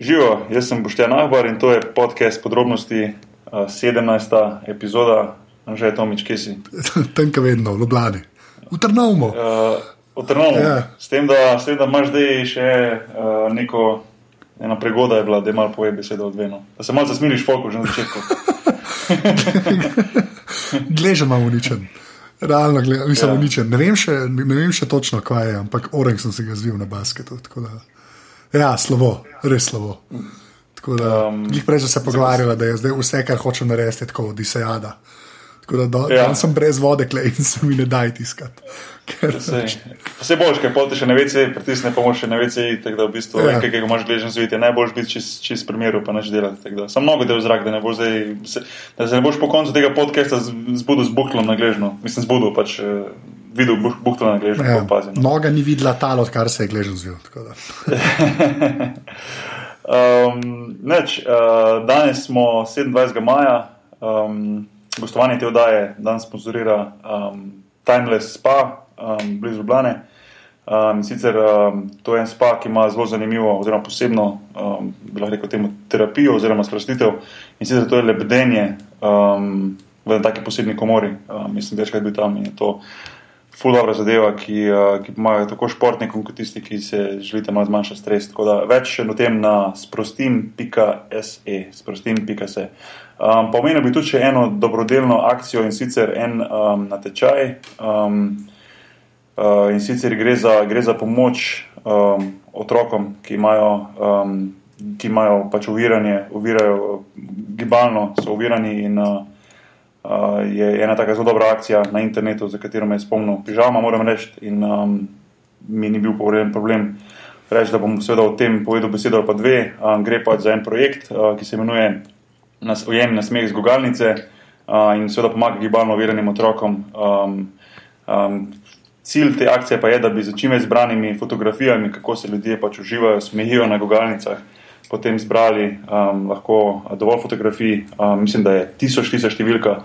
Živo, jaz sem Boštjan Ahbar in to je podcast podrobnosti, uh, 17. epizoda, že je Tomič, kje si. Tam, ki vedno, v Ljubljani. V Trnovmu. Uh, v Trnovmu. Ja. S, tem, da, s tem, da imaš zdaj še uh, neko, ena pregoda je bila, da je malo poje besedo odveno. Da se malo zasmiliš, folko že na začetku. Gleže imamo uničen. Realno, gleda, mislim, Ja. uničen. Ne vem, še, ne vem še točno, kaj je, ampak orang sem se ga zvil na basketu. Da, ja, slovo, res slovo. Tako da, Um, prej smo se pogovarjali, da je zdaj vse, kar hočem narediti, je tako odisejada. Tako da do, Ja. sem brez vode, klej in se mi ne daj tiskati. Ker, Vse boš, kaj polte še na WC, pritisne pomoč še na WC, tako da v bistvu ja. Nekaj, ki ga imaš gležen zviti, najboljš biti čist, čist primeru, pa neč delati. da. Sam mnogo del zrak, da, ne boš zdaj, se, da se ne boš po koncu tega podcasta zbudil z buklom na gležno. Mislim, zbudil pač. Videl buh- buhlo na gležnju, ja, opazil. noga ni videla tal, odkar se je gležen zvil. da. Um, neč, uh, danes smo 27. maja, um, gostovanje te oddaje danes sponzorira um, Timeless Spa um, blizu Ljubljane. Um, sicer um, to je en spa, ki ima zelo zanimivo, oziroma posebno, um, bi lahko rekel, temu terapijo oziroma sprostitev. In sicer to je lebdenje um, v taki posebni komori. Um, mislim, večkrat bil tam in je to ful dobra zadeva, ki, uh, ki pomaga tako športnikom, kot tisti, ki se želite malo zmanjšati stres. Tako da več o tem na sprostim.se. sprostim.se. Um, pa omenil bi tudi še eno dobrodelno akcijo in sicer en um, natečaj. Um, Uh, in sicer gre za, gre za pomoč um, otrokom, ki imajo, um, ki imajo pač oviranje, ovirajo gibalno, so ovirani. In, uh, je ena taka zelo dobra akcija na internetu, za katero me je spomnil pižama, moram reči, in um, mi ni bil povrejen problem. Reči, da bom seveda o tem povedal besedo ali pa dve. Um, gre pa za en projekt, uh, ki se imenuje nas, Ujem na smeh z gugalnice uh, in seveda pomaga gibalno oviranim otrokom. Um, um, Cilj te akcije pa je, da bi z čim več zbranimi fotografijami, kako se ljudje pač uživajo, smejijo na gugalnicah, potem zbrali um, lahko dovolj fotografij, um, mislim, da je tisoč, tisoč številka,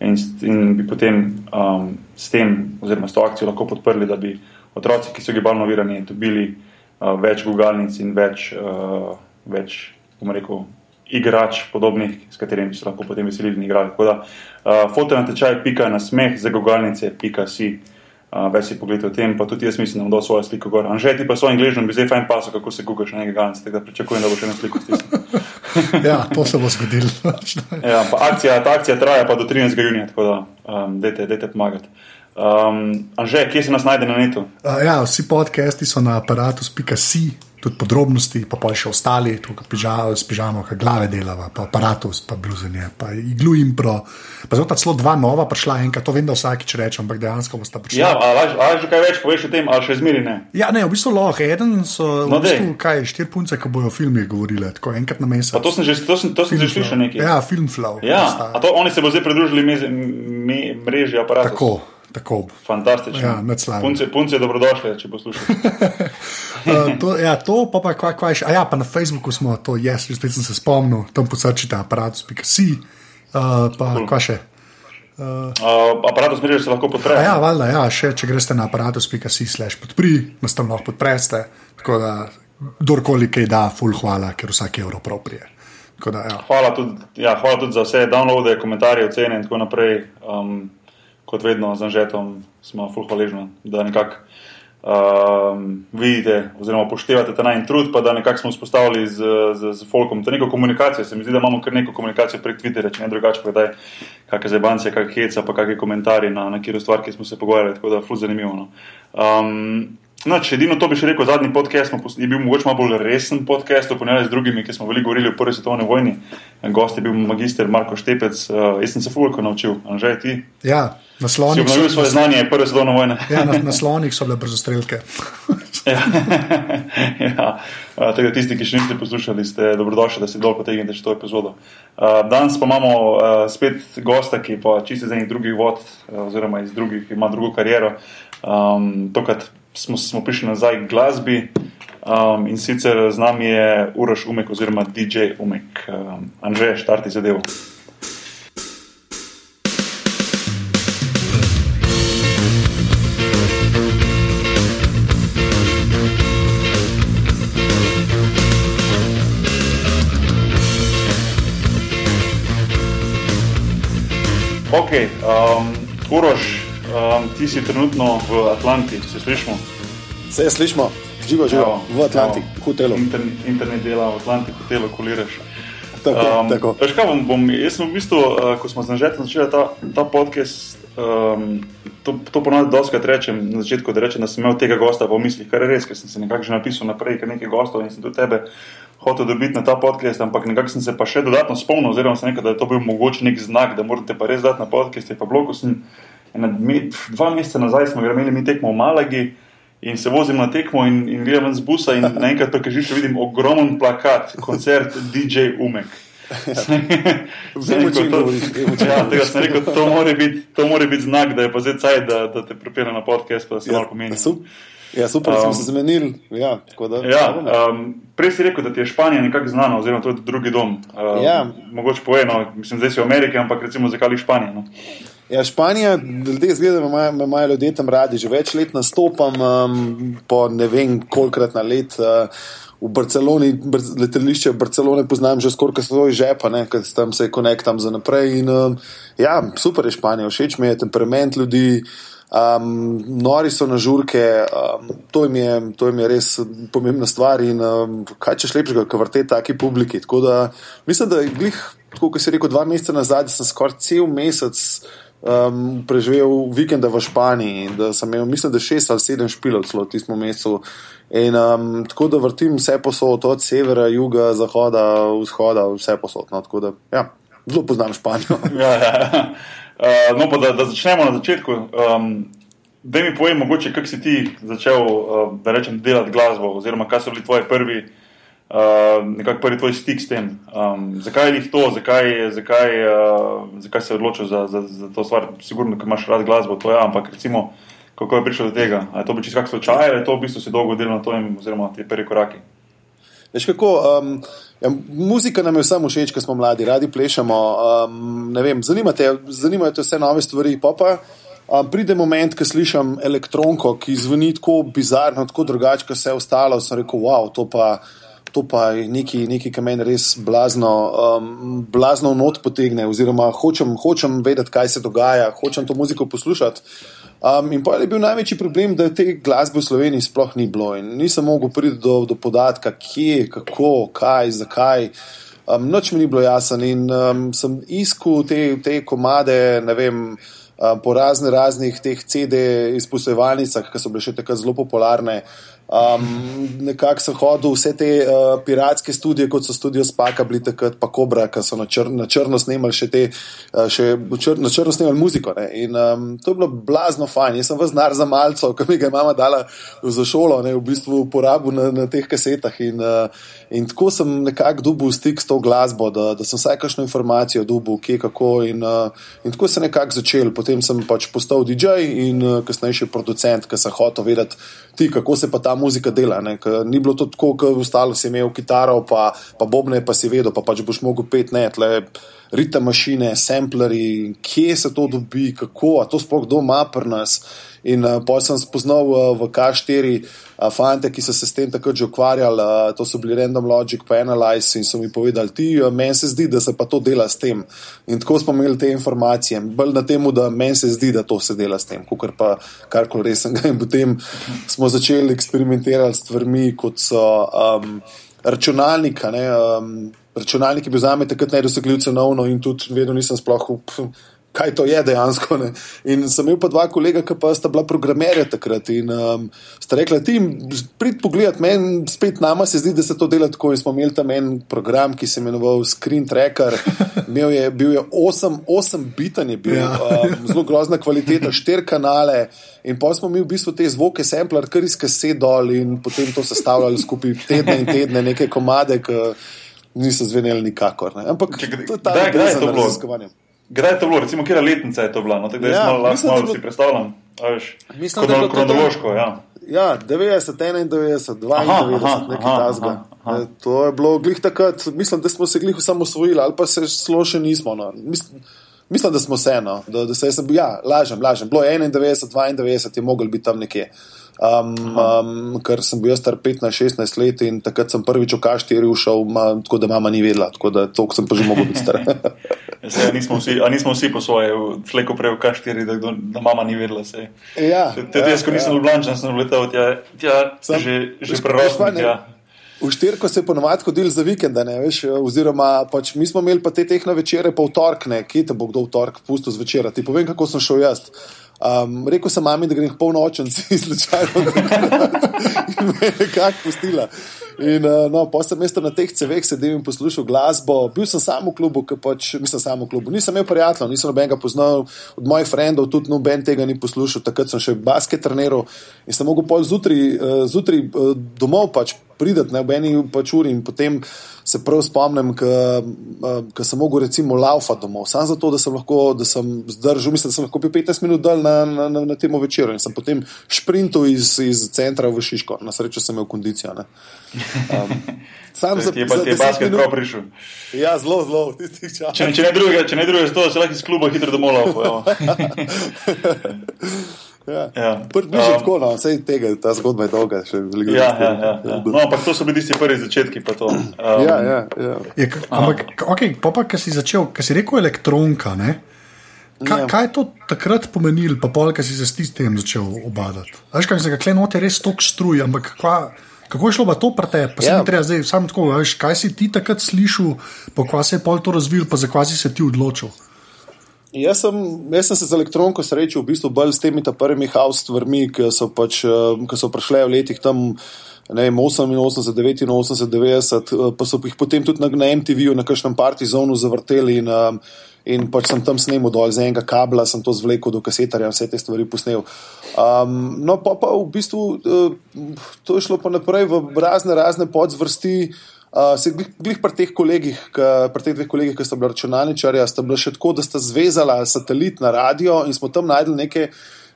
in, in bi potem um, s tem, oziroma s to akcijo lahko podprli, da bi otroci, ki so gibalno ovirani, dobili uh, več gugalnic in več, uh, več rekel, igrač podobnih, s katerimi se lahko potem veselili in igrali. Tako da uh, foto na tečaj, pika na smeh, za gugalnice, pika si. Uh, več si pogledaj o tem, pa tudi jaz mislim, da bom dal svojo sliko gor. Anže ti pa svojim angližem bi zdaj fajn pasal, kako se gugaš na nekaj ganca, tako da pričakujem, da bo še eno sliko stisnil. Ja, to se bo zgodilo. Ja, pa akcija, ta akcija traja pa do 13. junija, tako da um, dajte, dajte pomagati. Um, Anže, kje se nas najde na netu? Uh, ja, vsi podcasti so na aparatus.si, tudi podrobnosti, pa pa še ostali, tukaj pižamo, s pižamo, kaj glave delava, pa aparatus, pa bluzenje, pa iglu impro. Pa zelo ta celo dva nova prišla enkrat, to vem, da vsakič rečem, ampak dejansko bosta prišla. Ja, ali že kaj več poveš o tem, ali še zmeri ne? Ja, ne, v bistvu lahko. Eden so No, v bistvu, dej. kaj, štiri punce, ki bojo o filmih govorile, tako enkrat na mesec. Pa to sem že, to sem, to sem že slišal nekaj. Ja, film flow. Ja, a to oni se bo zdaj pridružili me, mreži aparatov. Tako, tako. Fantastično. Ja, nad slavim. punce, punce dobrodošle, če poslušate. Uh, to, ja, to pa pa kva, kva še. A ja, pa na Facebooku smo to, jaz yes, spet sem se spomnil, tam posrčite aparatus.si, uh, pa Cool. kva še. Uh, aparatus mreže se lahko podpre. Ja, valjda, ja, še če greste na aparatus.si slash podpri, nas tam lahko podpreste, tako da kdorkoli kaj da, full hvala, ker vsak evro proprije. Da, ja. Hvala tudi, ja, hvala tudi za vse downloade, komentarje, ocene in tako naprej. Um, kot vedno z Anžetom smo full hvaležni, da nekako um, vidite oziroma upoštevate ta najn trud, pa da nekako smo vzpostavili z, z, z Folkom to neko komunikacijo. Se mi zdi, da imamo kar neko komunikacijo prek Twitterja, če ne drugače, pa da je kakšne zebancije, kakšne heca, pa kakšne komentarje na, na kjer stvar, ki smo se pogovarjali, tako da full zanimivo. No. Um, No, če edino to bi še rekel, zadnji podcast je bil mogoče malo bolj resen podcast, oponeljali z drugimi, ki smo veliko govorili o prvi svetovni vojni. Gost je bil magister Marko Štepec, uh, jaz sem se fulko naučil, Anžej, ti ja, si naslonik obnovil svoje znanje prve svetovne vojne. ja, na, naslonik so bile brzostrelke. ja. ja. Uh, tako da tisti, ki še niste poslušali, ste dobrodošli, da si dol potegnete še to epizodo. Uh, danes pa imamo uh, spet gosta, ki pa čisto iz enih drugih vod, uh, oziroma iz drugih, ki ima drugo kariero. Um, tokrat smo, smo prišli nazaj k glasbi. Um, in sicer z nami je Uroš Umek oziroma DJ Umek. Um, Anže, štarti zadevo. Ok, um, Uroš, um, ti si trenutno v Atlanti, se slišmo? Se je slišmo, živo, živo, v Atlanti, v hotelu. Inter, internet dela v Atlanti, hotelu, koliraš. Tako, Um, tako. veš kaj, bom, bom, jaz sem v bistvu, uh, ko smo z Nažetom začeli ta, ta podcast, um, to, to ponovadi doskrat rečem na začetku, da rečem, da sem imel tega gosta v mislih, kar je res, ker sem se nekako že napisal naprej, kar nekaj gostov in sem tudi tebe hotel dobiti na ta podcast, ampak nekako sem se pa še dodatno spomnil, oziroma sem rekel, da je to bil mogoče nek znak, da morate pa res dati na podcast, je pa bilo, ko sem ena, dva meseca nazaj smo imeli mi tekmo v Malagi. In se vozim na tekmo in, in grem ven z busa, in naenkrat pri križišču vidim ogromen plakat, koncert DJ Umek. Vem, o čem govoriš, vem, o čem Ja, sem rekel, to mora biti, biti znak, da je pa zdaj cajt, da, da te pripelje na podcast, pa da se malo pomeni. Sup- Ja, super, um, smo se zamenili. Ja, da, Ja, um, prej si rekel, da ti je Španija nekako znana, oziroma to je drugi dom. Um, Ja. Mogoče poeno, mislim, zdaj si v Ameriki, ampak recimo zakaj Španija. No? Ja, Španija, ljudje zgleda, da imajo- ljudje tam radi. Že več let nastopam, um, po ne vem kolikrat na let. Uh, V Barceloni, Bar- letališče Barcelone poznam že skoraj svoj žep, ker tam se konektam za naprej. In, um, ja, super je Španija, všeč mi je temperament ljudi, um, nori so na žurke, um, to, jim je, to jim je res pomembna stvar. In um, kaj češ lepšega, kot vrte taki publiki. Tako da mislim, da je glih, tako kot si rekel, dva meseca nazaj, sem skoraj cel mesec um, preživel vikende v Španiji in da sem imel, mislim, da šest ali sedem špilov celo v tistem mesecu. In um, tako da vrtim vse posod, od severa, juga, zahoda, vzhoda, vse posod. No, tako da, ja, zelo poznam Španijo. Ja, ja. Uh, no, pa da, da začnemo na začetku. Um, da mi povej, mogoče, kako si ti začel, uh, da rečem, delati glasbo, oziroma kaj so bili tvoji prvi, uh, nekako prvi tvoj stik s tem. Um, zakaj je to, zakaj, zakaj, uh, zakaj se je odločil za, za, za to stvar? Sigurno, ker imaš rad glasbo, to je, ampak recimo, kako je prišel do tega? A je to bil čisto kak slučaj, ali je to v bistvu si dolgo delal na tem, oziroma ti prvi koraki? Veš kako, um, ja, muzika nam je vsem všeč, ko smo mladi, radi plešemo. Um, vem, zanimate, zanimajo te vse nove stvari. Pa pa um, pride moment, ko slišim elektronko, ki zveni tako bizarno, tako drugače, kot vse ostalo. Sem rekel, wow, to pa. To pa je nekaj, nekaj kar meni res blazno, um, blazno not potegne, oziroma hočem, hočem vedeti, kaj se dogaja, hočem to muziko poslušati. Um, in pa je bil največji problem, da te glasbe v Sloveniji sploh ni bilo in nisem mogel priti do, do podatka, kje, kako, kaj, zakaj. Um, noč mi ni bilo jasno in um, sem iskal te, te komade, ne vem, um, po razne raznih teh CD izposojevalnicah, ki so bile še takrat zelo popularne. Um, nekako sem hodil vse te uh, piratske studije, kot so studio Spaka, bili takrat pa Kobra, ki so na, čr na črno snemali še te, uh, še čr na črno snemali muziko. In um, to je bilo blazno fajn. Jaz sem vas znar za malco, ki mi ga je mama dala za šolo, ne? v bistvu uporabil na, na teh kasetah. In, uh, in tako sem nekako dobil stik s to glasbo, da, da sem vsaj kakšno informacijo dobil, kje, kako. In, uh, in tako se je nekako začel. Potem sem pač postal DJ in uh, kasnejši producent, ker sem hotel vedeti, ti, kako se pa ta muzika dela. Ne? Ni bilo to tako, kot ostalo si imel kitaro, pa, pa bobne, pa si vedel, pa pač boš mogel pet tle ritem mašine, sampleri, kje se to dobi, kako, a to sploh doma pri nas. In uh, potem sem spoznal uh, v K4 uh, fante, ki so se s tem takrat že ukvarjali, uh, to so bili Random Logic, pa Analyze in so mi povedali, ti, uh, meni se zdi, da se pa to dela s tem. In tako smo imeli te informacije, bolj na tem, da meni se zdi, da to se dela s tem, kot pa karkoli resnega. In potem smo začeli eksperimentirati s stvarmi, kot so um, računalnik. a Ne, um, računalnik je bil za me takrat nedosegljiv cenovno in tudi vedno nisem sploh. Pf, Kaj to je dejansko? Ne? In sem imel pa dva kolega, ki pa sta bila programerja takrat. In um, sta rekla, ti prid pogledat, meni spet nama se zdi, da se to dela tako. In smo imeli tam en program, ki se je imenoval Screen Tracker. Imel je, bil je 8, 8 bitan, je bil Ja. um, zelo grozna kvaliteta, štiri kanale. In pa smo mi v bistvu te zvoke sampler, kar iz kaset dol in potem to sestavljali skupaj tedne in tedne, neke komade, ki niso zveneli nikakor. Ne? Ampak Če to je ta kdaj- kdaj je to bilo? raziskovanje. Kdaj je to bilo, recimo, kje letnica je to bila? No, tako da jaz Ja, malo, mislim, malo je bilo- si predstavljam. a veš, Mislim, da je bilo to to. kronološko, ja. Ja, 90, 91, 92, Aha, nekaj aha, tasga. aha. To je bilo glih takrat, mislim, da smo se glih osamosvojili, ali pa se slo še nismo. No. Mislim, mislim, da smo se, no. da, da se jaz sem bil, ja, lažem, lažem. Bilo je 91, 92, je mogel biti tam nekje. Um, um, ker sem bil star 15-16 let in takrat sem prvič v K4 ušel, ma, tako da mama ni vedela, tako da to sem pa že mogel biti star. Se, nismo, vsi, nismo vsi po svoje, fleko prej v K4, da, da mama ni vedela. Ja, Tudi jaz, ko nisem ja. ljubljančen, sem letel tja, tja Sam- že, že prerostel. Ja. V štirko se je ponovadi hodil za vikende, ne, veš, oziroma pač mi smo imeli pa te tehne večere, pa v torek, ne, kje te bo kdo v torek pustil zvečer. Ti povem, kako sem šel jaz. Um, rekel sem mami, da grem polnočen, si slučajno in me je nekako pustila. In uh, no, pa sem tam na teh ceveh sedel in poslušal glasbo. Bil sem sam v klubu, ker pač nisem sam v klubu. Nisem imel prijateljev, nisem nobenega poznal, od mojih frendov tudi noben tega ni poslušal. Takrat sem še basket treniral in sem mogel pol zjutraj uh, zjutraj, uh, domov pač prideti, ne v eni pač uri in potem se prav spomnim, ko sem mogel recimo laufati domov, samo zato, da sem lahko, da sem zdržal, mislim, da sem lahko pil 15 minut dal na, na, na, na tem večeru in sem potem šprintal iz, iz centra v Šiško. Na srečo sem imel kondicijo. ne. Um, sam je pa ti je 10 basket prav prišel. Ja, zelo, zelo v tistih časih. Če, če ne drugega, če ne drugega, zato se lahko iz kluba hitro domov laufa. Ja. Ja. Že Um, tako, no, vse tega, ta zgodba je dolga. Še veliko Ja, ja, ja, ja. No, ampak to so bili tisti prvi začetki. pa to. Um, ja, ja, ja. Je, k- ampak, okay, pa, pa, ki si začel, ki si rekel elektronka, ne? Kaj, Ja. kaj je to takrat pomenilo, pa pol, ki si se s tistim začel obadati? Veš, kaj se ga kle note res tok struj, ampak kva, kako je šlo pa to pri tebi? Pa se Ja. treba zdaj samo tako, veš, kaj si ti takrat slišal, pa kva se je pol to razvil, pa za kva si se ti odločil. Jaz sem, jaz sem se z elektroniko srečal v bistvu bolj s temi prvimi house stvarmi, ki so, pač, eh, ki so prišle v letih tam. Ne vem, 88, 89, 90, eh, pa so jih potem tudi na, na MTV-ju, na kakšnem partizonu zavrteli in, um, in pač sem tam snemal dol z enega kabla, sem to zvlekel do kasetarja in vse te stvari posnel. Um, no, pa pa v bistvu uh, to je šlo pa naprej v razne, razne podzvrsti. Uh, se glih, glih pri teh kolegih, ka, pri teh dveh kolegih, ki sta bila računalničarja, sta bila še tako, da sta zvezala satelit na radio in smo tam najdli neke,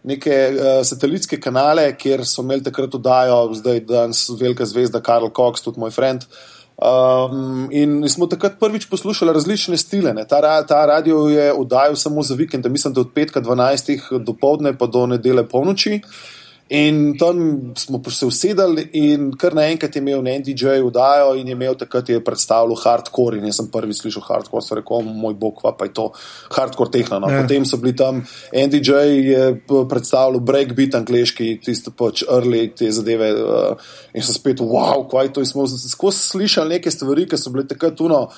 neke uh, satelitske kanale, kjer so imeli takrat oddajo, zdaj danes velika zvezda Karl Cox, tudi moj friend. Um, in smo takrat prvič poslušali različne stile. ne. Ta, ta radio je oddajal samo za vikend, mislim, da od petka 12 do povdne pa do nedele polnoči. In tam smo se usedali, in kar naenkrat je imel en DJ vdajo, in je imel takrat je predstavljal hardcore. In jaz sem prvi slišal hardcore, sem rekel, "O, moj bog, pa je to hardcore tehno. No. Ja. Potem so bili tam, en DJ je predstavljal breakbeat angliški, tiste pač early te zadeve. Uh, in sem spet, wow, kva je to. In smo skozi slišali neke stvari, ki so bile takrat tuno.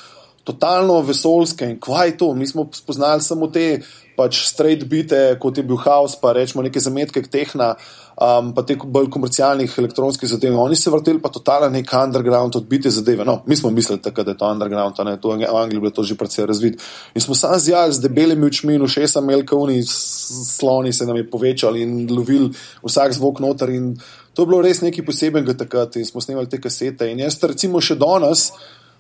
Totalno vesoljske in kva je to. Mi smo spoznali samo te pač straight bite, kot je bil House, pa rečemo neke zametke tehna, um, pa te bolj komercialnih elektronskih zadev. Oni se vrteli pa totalno nek underground, odbite zadeve. No, mi smo mislili takrat, da je to underground, ne, to v Angliji je bilo to že precej razvit. In smo sam zjali z debelimi očmi in ušesa melkovni, sloni se nam je povečali in lovili vsak zvok noter. In to je bilo res nekaj posebnega takrat in smo snemali te kasete. In jaz recimo še danes.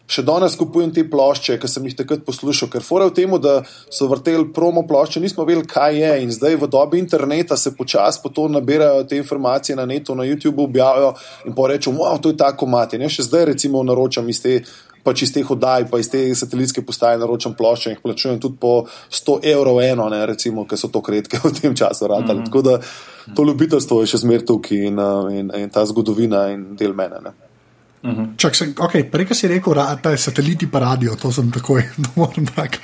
Še danes kupujem te plošče, ki sem jih takrat poslušal, ker fora v tem, da so vrteli promo plošče, nismo vedeli, kaj je. In zdaj v dobi interneta se počasi po to nabirajo te informacije na netu, na YouTubu objavijo in pa rečemo, wow, to je tako mati. Ne? Še zdaj recimo naročam iz te. Pač iz teh oddaj, pa iz te satelitske postaje naročam plošče in jih plačujem tudi po 100 evrov eno, ne, recimo, ker so to kredke v tem času. Mm -hmm. Tako da to ljubiteljstvo je še zmeraj tukaj in, uh, in, in ta zgodovina in del mene. Ne. Čak, se, okay, prej, si rekel, ra, da je sateliti pa radio, to sem takoj moral brati.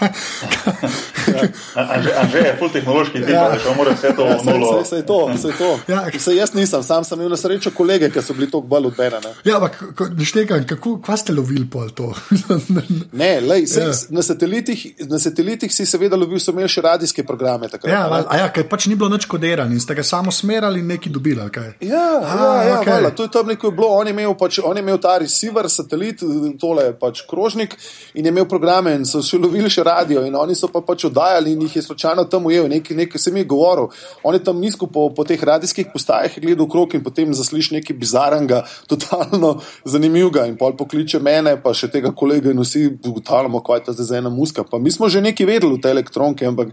Anže, Anže je full tehnološki tip, Ja. ja. da mora vse to Ja, saj, nulo. saj, saj to, saj to. Ja. Saj jaz nisem, sam sem imel na srečo kolege, ki so bili tako bolj od mene. ne. Ja, ampak ko- ne štekam, kako kva ste lovili pol to? Ne, lej, sej, Ja. na, satelitih, na satelitih si seveda lovil, so imeli še radijske programe. Takrat, ja, a ja, ker pač ni bilo nič kodirano in ste ga samo smerali in neki dobili. Ja, A, ja, ja okay. to je tam neko je bilo. On je imel, pač, on je imel ta receiver, satelit, tole pač krožnik in je imel programe in so še lovili še radio in oni so pa pač oddajali in jih je slučajno tam ujel, nekaj, nekaj se mi je govoril. On je tam nizko po, po teh radijskih postajah gledal krok in potem zasliš nekaj bizarnega, totalno zanimivega in pol pokliče mene, pa še tega kolega in vsi ugotavljamo, kaj je to zdaj za ena muska. Pa mi smo že nekaj vedeli v te elektronke, ampak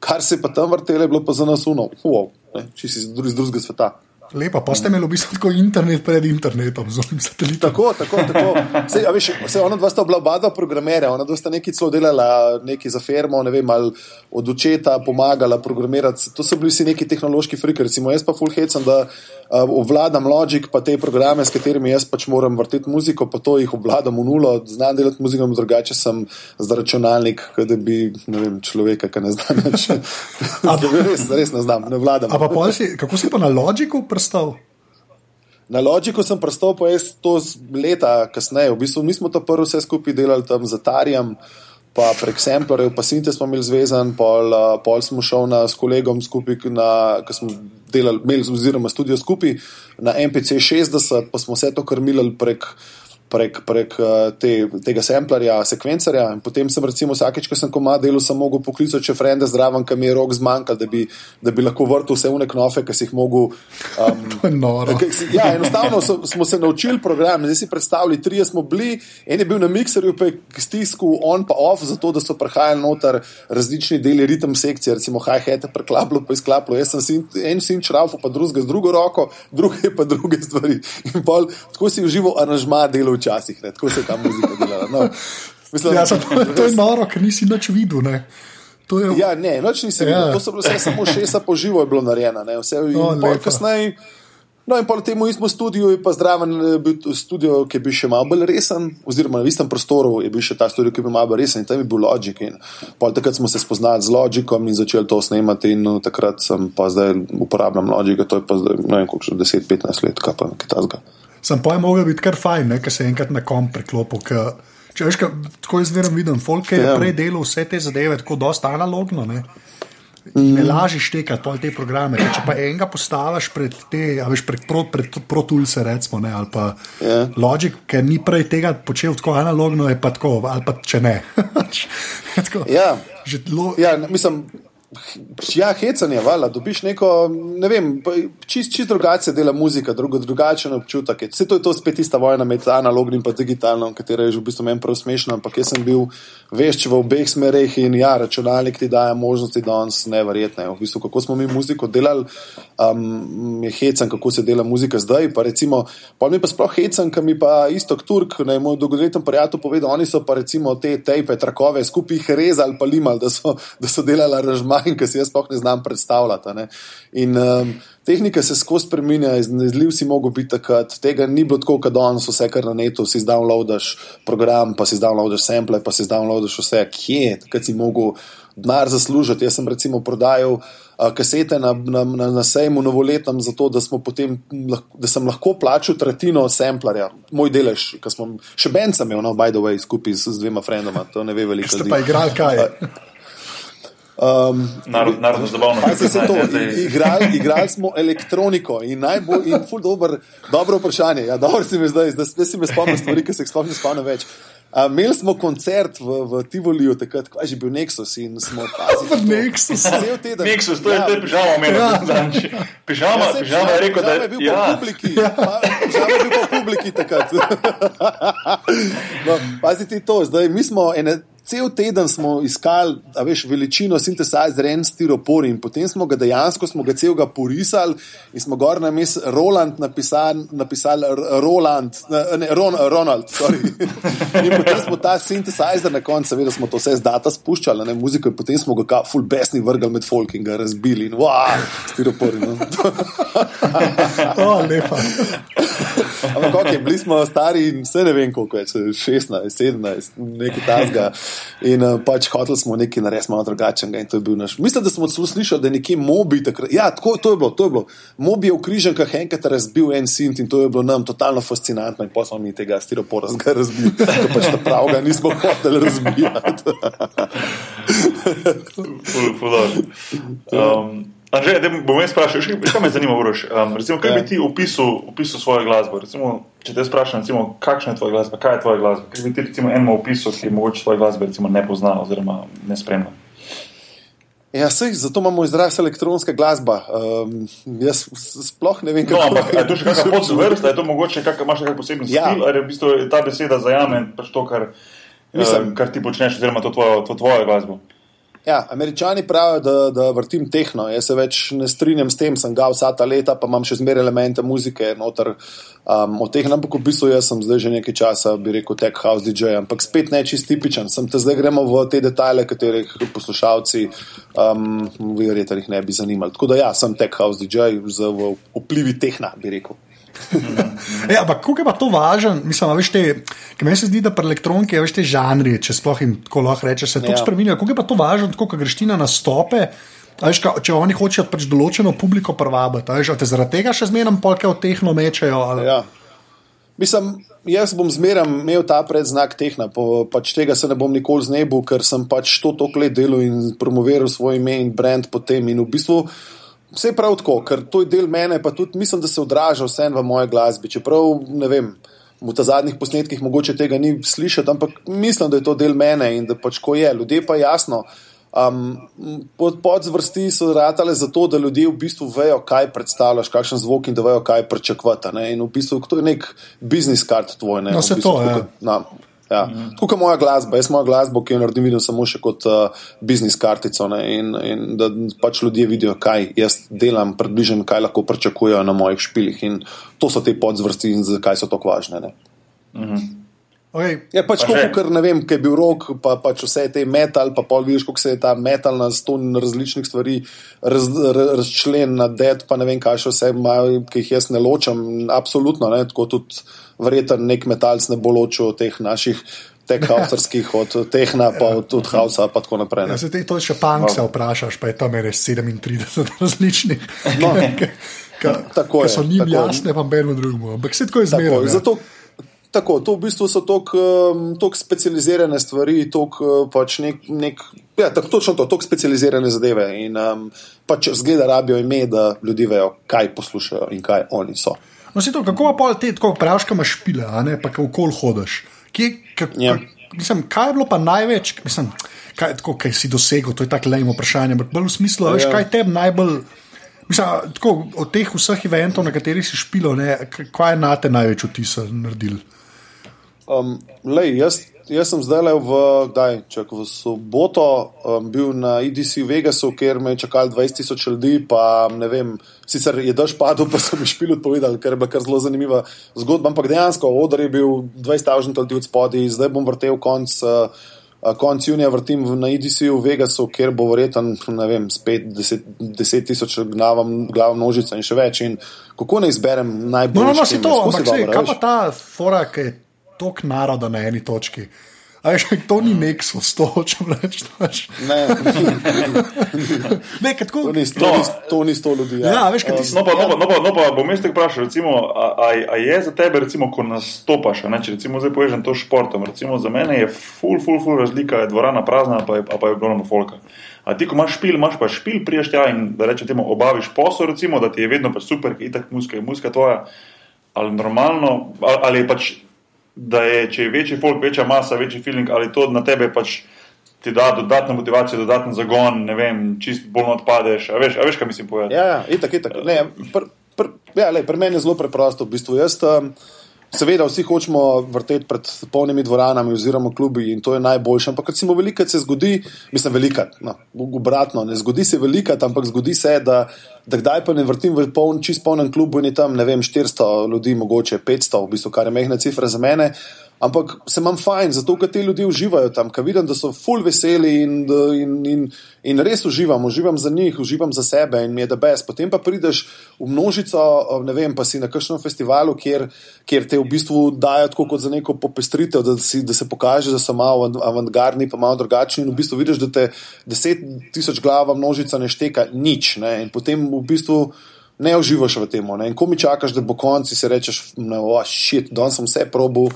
kar se je pa tam vrtelo, je bilo pa za nas uno, wow, če si iz drugega sveta. Lepo, pa ste imeli v bistvu tako internet pred internetom, z ovim satelitom. Tako, tako, tako. Sej, a veš, se ona dva sta bila oba dva programerja, ona dva sta nekaj celo delala, nekaj za firmo, ne vem, ali od očeta pomagala programirati. To so bili vsi neki tehnološki friki, recimo jaz pa full hecam, da uh, obvladam Logic, pa te programe, s katerimi jaz pač moram vrteti muziko, pa to jih obvladam v nulo, znam delati muziko, drugače sem za računalnik, da bi, ne vem, človeka, ki ne zna več. res, res ne znam, ne vladam. A pa pol si, kako si pa na Logiku prstal? Na Logiku sem prstop, pa jaz to leta kasneje. V bistvu mi smo to prvo vse skupaj delali tam z Atarijem, pa prek Samplerjev, pa Sinte smo imeli zvezan, pol, uh, pol smo šel na, s kolegom skupaj, ki smo delali, imeli oziroma studio skupaj na MPC 60, pa smo vse to krmili prek prek, prek uh, te, tega samplerja, sekvencerja. In potem sem, recimo, vsakeč, ko sem komaj delal, sem mogel poklicati še frende zraven, kam je rok zmanjkal, da bi, da bi lahko vrtel vse une knofe, ki si jih mogel. Um, ja, enostavno so, smo se naučili program. Zdaj si predstavljali, tri smo bili, en je bil na mikserju, pa je stisku on pa off, zato da so prihajali noter različni deli ritem sekcije, recimo hi-hat, preklaplo, pa izklaplo. Jaz sem sin, en sin čravo, pa drugega z drugo roko, druge pa druge stvari. In pol, tako si užival aranžma delov včasih, ne? tako se ta muzika dela. No. Mislim, ja, to, to je noro, ker nisi nič videl. Ne? Je... Ja, ne, noč nisem ja. videl. To so bile vse samo šesa po živo, je bilo narejeno. Vse je bilo kasneje. No, in po tem istem studiu je pa zdraven eh, bil studio, ki je bil še malo bolj resen, oziroma na istem prostoru je bil še ta studio, ki je bil malo bolj resen in tam je bil Logic. In takrat smo se spoznali z Logicom in začeli to snemati, in no, takrat sem pa zdaj uporabljam Logic, to je pa zdaj, ne vem, koliko že 10-15 let, kaj pa nekaj tasga. Sem pa je mogel biti kar fajn, ker se enkrat na kom preklopil. Če veš, tako jaz zmeraj vidim, folk je ja. prej delal vse te zadeve tako dosta analogno. Ne? Mm. Ne laži štekati te programe. Če pa enega postaviš pred te, a veš, pred, pred, pred ProToolse, recimo, ne, ali pa yeah. Ja. Logic, ker ni prej tega počel tako analogno, je pa tako, ali pa če ne. tako, ja. Lo... ja, mislim. Ja, hecanje, vala, dobiš neko, ne vem, čist, čist drugače dela muzika, drugo, drugačen občutek. Vse to je to spet ista vojna med analognim in digitalnim, katera je že v bistvu meni prav smešna, ampak jaz sem bil vešč v obeh smereh in ja, računalnik ti daje možnosti danes neverjetne. V bistvu, kako smo mi muziko delali, um, je hecam, kako se dela muzika zdaj. Pa recimo, pa mi pa sploh hecam, kam mi pa isto Turk, ne moj dolgoletni prijatelj povedal, oni so pa recimo te tepe, trakove skupaj rezali pa limali, da so, da so delali ražma in ki si jaz sploh ne znam predstavljati. Ne. In um, tehnika se skozi spremenja, iznezljiv si mogel biti takrat, tega ni bilo tako, kot danes, vse kar na netu, si downloadaš program, pa si downloadaš sample, pa si downloadaš vse, kje, takrat si mogel denar zaslužiti. Jaz sem recimo prodajal uh, kasete na, na, na, na sejmu novoletnem, zato da, potem, da sem lahko plačal tretjino samplerja, moj delež, ki smo še bencem imeli, no, by the way, skupaj z, z dvema frendoma, to ne ve veliko. Ste pa igrali kaj? Um, Narodno zabavno. Kaj se je to? Igrali, igrali smo elektroniko in najbolj, in ful dobro, dobro vprašanje. Ja, dobro si me zdaj, zdaj si me spomnil stvari, ki se jih spomnim, spomnim več. Uh, imeli smo koncert v, v Tivoliju, takrat, ko je že bil Nexus in smo videli Nexus. Nexus, to je ja. te pižama, meni ja. pižama, ja, pižama je rekel, da je bil ja. po publiki. Ja. Pižama je bil po publiki takrat. no, pazite to, zdaj mi smo ene cel teden smo iskali, a veš, veličino sintetizatorja, en stiropor in potem smo ga dejansko, smo ga celega porisali in smo gor na mes Roland napisali, napisali Roland, ne, Ron, Ronald, sorry. in potem smo ta sintetizator na koncu, seveda smo to vse z data spuščali, ne, muziko in potem smo ga full besni vrgali med folk in ga razbili in wow, stiropor. No. oh, lepa. Ampak, ok, bili smo stari in vse ne vem koliko več, 16, 17, nekaj tasga. In uh, pač hoteli smo nekaj narediti malo drugačnega. Mislim, da smo celo slišali, da je nekje mobi takrat. Ja, tako to je bilo. To je bilo. Mobi je v križem, kaj enkrat razbil en sint in to je bilo nam totalno fascinantno. In potem smo mi tega stiropora zgolj razbili. Tako pač ta pravga nismo hoteli razbijati. um, Anže, da bom jaz vprašal, kaj me zanima, Uroš? Um, recimo, kaj bi ja. ti opisal, opisal svojo glasbo? Recimo, če te sprašujem, recimo, kakšna je tvoja glasba, kaj je tvoja glasba? Kaj bi ti recimo eno opisal, ki mogoče tvoje glasbe recimo, ne pozna oziroma ne spremlja? Ja, sej, zato imamo izraz elektronska glasba. Um, jaz sploh ne vem, kako no, ampak, je to. Je to še kakšna podvrsta, je to mogoče, kak, imaš kakšen poseben ja. stil, ali je v bistvu ta beseda zajame pač to, kar, Mislim, um, kar ti počneš, oziroma to tvojo, to tvojo glasbo? Ja, američani pravijo, da, da vrtim tehno. Jaz se več ne strinjam s tem, sem ga vsa ta leta, pa imam še zmeraj elemente muzike. Noter, um, od teh nam bo pisal, jaz sem zdaj že nekaj časa, bi rekel, tech house DJ, ampak spet ne čist tipičen. Sem te zdaj gremo v te detajle, katerih poslušalci um, verjetno jih ne bi zanimali. Tako da ja, sem tech house DJ z vplivi tehna, bi rekel. Ja, ampak kako je pa to važno? Mislim, veš, te, meni se zdi, da pri elektroniki je več te žanri, če sploh jim tako lahko rečeš, se to ja. spremenja. Kako je pa to važno, tako kot greš ti na nastope? Veš, ka, če oni hočejo pač določeno publiko privabiti, te zaradi tega še zmeraj polke od tehno mečejo. Ali... Ja. Mislim, jaz bom zmeraj imel ta predznak tehna, po, pač tega se ne bom nikoli znebil, ker sem pač to toliko let delal in promoviral svoj ime in brand potem. In v bistvu Vse prav tako, ker to je del mene, pa tudi mislim, da se odraža vse v moje glasbi. Čeprav ne vem, v ta zadnjih posnetkih mogoče tega ni slišati, ampak mislim, da je to del mene in da pač ko je. Ljudje pa jasno. Um, pod, podzvrsti so ratale zato, da ljudje v bistvu vejo, kaj predstavljaš, kakšen zvok in da vejo, kaj pričakovati. In v bistvu to je nek biznis kart tvoj. Ne, no, se bistvu, to je. Ja. Ja. -hmm. Tako kot moja glasba, jaz moja glasba, ki jo naredim, vidim samo še kot uh, biznis kartico. Ne, in, in da pač ljudje vidijo, kaj jaz delam, približno kaj lahko pričakujejo na mojih špilih. In to so te podzvrsti in zakaj so tako važne. Mm -hmm. Okay. Je pač tako, ker ne vem, kaj je bil rok, pa pač vse te metal, pa pol vidiš, kako se je ta metal na ston različnih stvari raz, razčlen na det, pa ne vem, kaj še vse imajo, ki jih jaz ne ločam. Absolutno, ne, tako tudi verjetno nek metalc ne bo ločil teh naših. Teh avtorskih, od tehna, pa od, od Hausa, pa tako naprej. Ja, zdaj, to je še punk, no. se vprašaš, pa je tam res 37 različnih. No. Tako je. So njim tako, jasne, pa beno drugemu. Ampak vse tako je zmerno. Ja. Zato, tako, to v bistvu so tako um, specializirane stvari, tok, uh, pač nek, nek, ja, tako, točno to, tako specializirane zadeve. In um, pač zgleda, rabijo ime, da ljudje vejo, kaj poslušajo in kaj oni so. No, to, kako pa ti tako praviš, kaj imaš špile, a ne pa kako kol hodiš. Kje, kak, ja. mislim, kaj je bilo pa največ, mislim, kaj, tako, kaj si dosegel, to je tako lejmo vprašanje. Bolj v smislu, ja. veš, kaj te najbolj. Mislim, tako, od teh vseh eventov, na katerih si špilo, ne, kaj je na te največ vtis naredil? Um, lej, jaz, jaz sem zdaj le v, daj, čak, v soboto um, bil na IDC v Vegasu, kjer me je čakalo 20 tisoč ljudi. Pa, vem, sicer je daž padel, pa so mi špili odpovedali, ker je bila kar zelo zanimiva zgodba. Ampak dejansko odr je bil 20 tisoč ljudi od spodaj, zdaj bom vrtel konc. Uh, Konec junija vrtim na IDC v Vegasu, kjer bo verjetno, ne vem, spet 10 tisoč glav množica in še več. In kako ne izberem najbolj? No, no, no, si to, ampak kaj pa ta fora, ki je toliko naroda na eni točki. Aj, to ni nek so sto, če rečeš. Ne, ne, tako, to, ni, to, no, ni, to ni sto ljudi. Ja, ja veš, kaj ti se zgodi. No, pa, no, no, pa bom jaz te vprašal, recimo, a, a, a je za tebe, recimo, ko nastopaš, ne, če recimo zdaj povežem to športom, recimo za mene je full, full, full razlika, je dvorana prazna, pa je, pa je ogromno folka. A ti, ko imaš špil, imaš pa špil, priješ tja in da rečeš temu, obaviš posel, recimo, da ti je vedno pa super, itak muska je muska tvoja, ali normalno, ali, ali pač da je, če je večji folk, večja masa, večji feeling, ali to na tebe pač ti da dodatno motivacijo, dodatno zagon, ne vem, čist bolj odpadeš. A veš, a veš, kaj mislim povedati? Ja, ja, itak, itak. Ne, pr, pr, ja, lej, pri meni je zelo preprosto, v bistvu. Jaz, um, Seveda, vsi hočemo vrteti pred polnimi dvoranami oziroma klubi in to je najboljše. Ampak, recimo, veliko se zgodi, mislim, veliko, no, obratno, ne zgodi se veliko, ampak zgodi se, da, da kdaj pa ne vrtim v poln, čist polnem klubu in je tam, ne vem, 400 ljudi, mogoče 500, v bistvu, kar je mehna cifra za mene. Ampak se imam fajn, zato ker ti ljudje uživajo tam, ker vidim, da so full veseli in, in, in, in res uživam, uživam za njih, uživam za sebe in mi je da bes. Potem pa prideš v množico, ne vem, pa si na kakšnem festivalu, kjer, kjer te v bistvu dajo tako kot za neko popestritev, da, si, da se pokaže, da so malo avantgardni, pa malo drugačni in v bistvu vidiš, da te deset tisoč glava množica ne šteka nič. Ne? In potem v bistvu ne uživaš v tem. In ko mi čakaš, da bo konci, si rečeš, da oh, je danes vse probo.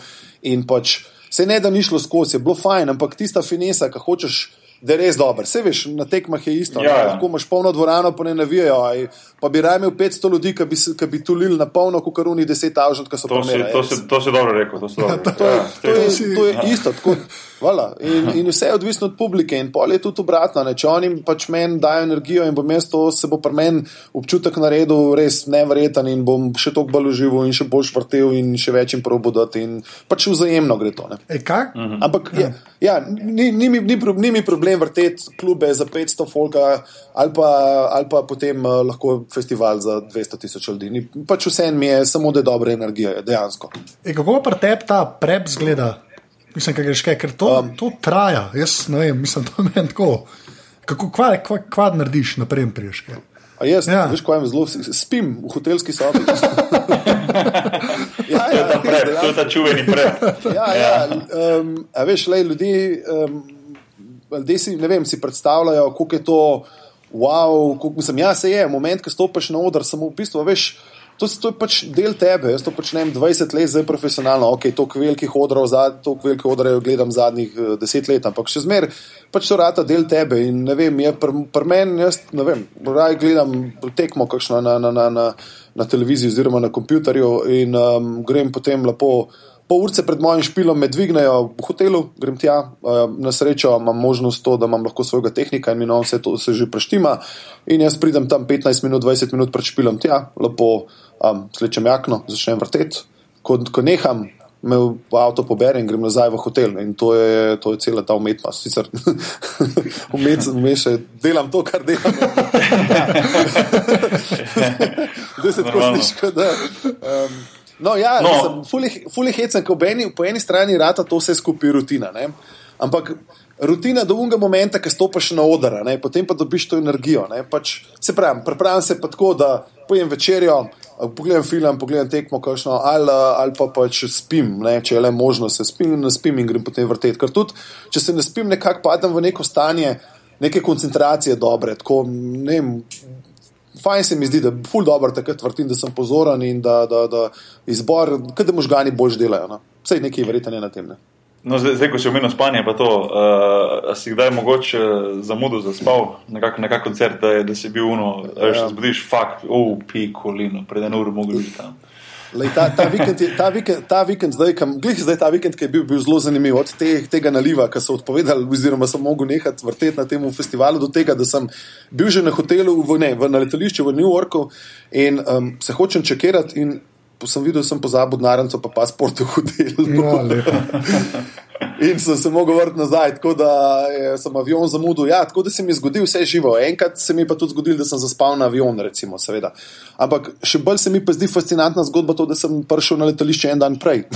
In pač se ne da ni šlo skozi, je bilo fajn, ampak tista finesa, ki hočeš. Da je res dober. Vse veš, na tekmah je isto. Ja, ja. Lahko imaš polno dvorano, pa ne navijajo. Aj, pa bi raje imel 500 ljudi, ki bi, bi tulili na polno, kot kar oni 10 avžant, ki so to. Si, to, si, to si dobro rekel. To, dobro ja, to, to, ja, to, je, to je ja. isto. Tako, Hvala. In, in vse je odvisno od publike, in pol je tudi obratno. Ne? Če oni pač meni dajo energijo in bo mesto, se bo pri meni občutek naredil res nevreten in bom še toliko bolj užival in še bolj vrtel in še več jim probudati. In pač vzajemno gre to. E, kaj? Ampak ja, ja, ni, ni, mi- ni, pro- ni mi problem vrteti klube za 500 folka ali pa, ali pa potem uh, lahko festival za 200 tisoč ljudi. Ni, pač vse en mi je samo, da je dobra energija, dejansko. E, kako pa pri tebi ta prep zgleda? Mislim, kaj greš kaj, ker to, um, to traja. Jaz ne vem, mislim, to meni tako. Kako, kva, kva, kva narediš, naprej priješ kaj? A jaz, Ja. ja. veš, kaj jim zelo spim v hotelski sobi. ja, ta ja, to je ta čuveni prep. Ja, ja, um, a veš, le ljudi, um, ljudje si, ne vem, si predstavljajo, kako je to, wow, kako mislim, ja, se je, moment, ko stopiš na oder, samo v bistvu, veš. To, to je pač del tebe, jaz to počnem 20 let, zdaj profesionalno. Ok, toliko velikih odrov, toliko velikih odrov gledam zadnjih eh, 10 let, ampak še zmeraj pač to rata del tebe. In ne vem, je pri pr meni, jaz ne vem, raj gledam tekmo kakšno na, na, na, na, na televiziji oziroma na kompjuterju in um, grem potem lepo. Pol urce pred mojim špilom me dvignejo v hotelu, grem tja, na srečo imam možnost to, da imam lahko svojega tehnika in no vse to se že preštima. In jaz pridem tam 15 minut, 20 minut pred špilom tja, lepo um, slečem jakno, začnem vrteti. Ko, ko neham, me avto pobere in grem nazaj v hotel. In to je, to je cela ta umetnost. Sicer vmes še delam to, kar delam. Zdaj se tako sliši, da. Um, No, ja, No. no. fully hecen, ko po eni, po eni strani rata to vse skupaj rutina. Ne? Ampak rutina do unega momenta, ki stopiš na oder, ne? potem pa dobiš to energijo. ne. Pač, se pravi, pripravljam se pa tako, da pojem večerjo, pogledam film, pogledam tekmo, kakšno, ali, ali pa pač spim, ne? če je le možno, se spim ne spim in grem potem vrteti. Ker tudi, če se ne spim, nekako padem v neko stanje. Neke koncentracije dobre, tako ne Fajn se mi zdi, da je ful dobro takrat vrtim, da sem pozoren in da, da, da izbor, kaj da možgani bolj delajo. No. Vse nekaj verjetno je na tem. Ne. No, zdaj, zdaj, ko si omenil spanje, pa to, uh, a si kdaj mogoče zamudil za spav, nekako na kak koncert, da, je, da si bil uno, da Ja. se zbudiš, fakt, oh, pikolino, pred eno uro mogel biti tam. Lej, ta, ta, vikend je, ta, vikend, ta vikend, zdaj, kam, glih, zdaj ta vikend, ki je bil, bil zelo zanimiv, od te, tega naliva, ki so odpovedali, oziroma sem mogel nehati vrteti na tem festivalu, do tega, da sem bil že na hotelu, v, ne, v, na letališču v New Yorku in um, se hočem čekirati. In Sem videl, da sem pozabil naranco, pa pasport v hotelu. No. In sem se mogel vrniti nazaj, tako da je, sem avion zamudil. Ja, tako da se mi je zgodil vse živo. Enkrat se mi je pa tudi zgodilo, da sem zaspal na avion, recimo, seveda. Ampak še bolj se mi pa zdi fascinantna zgodba to, da sem prišel na letališče en dan prej.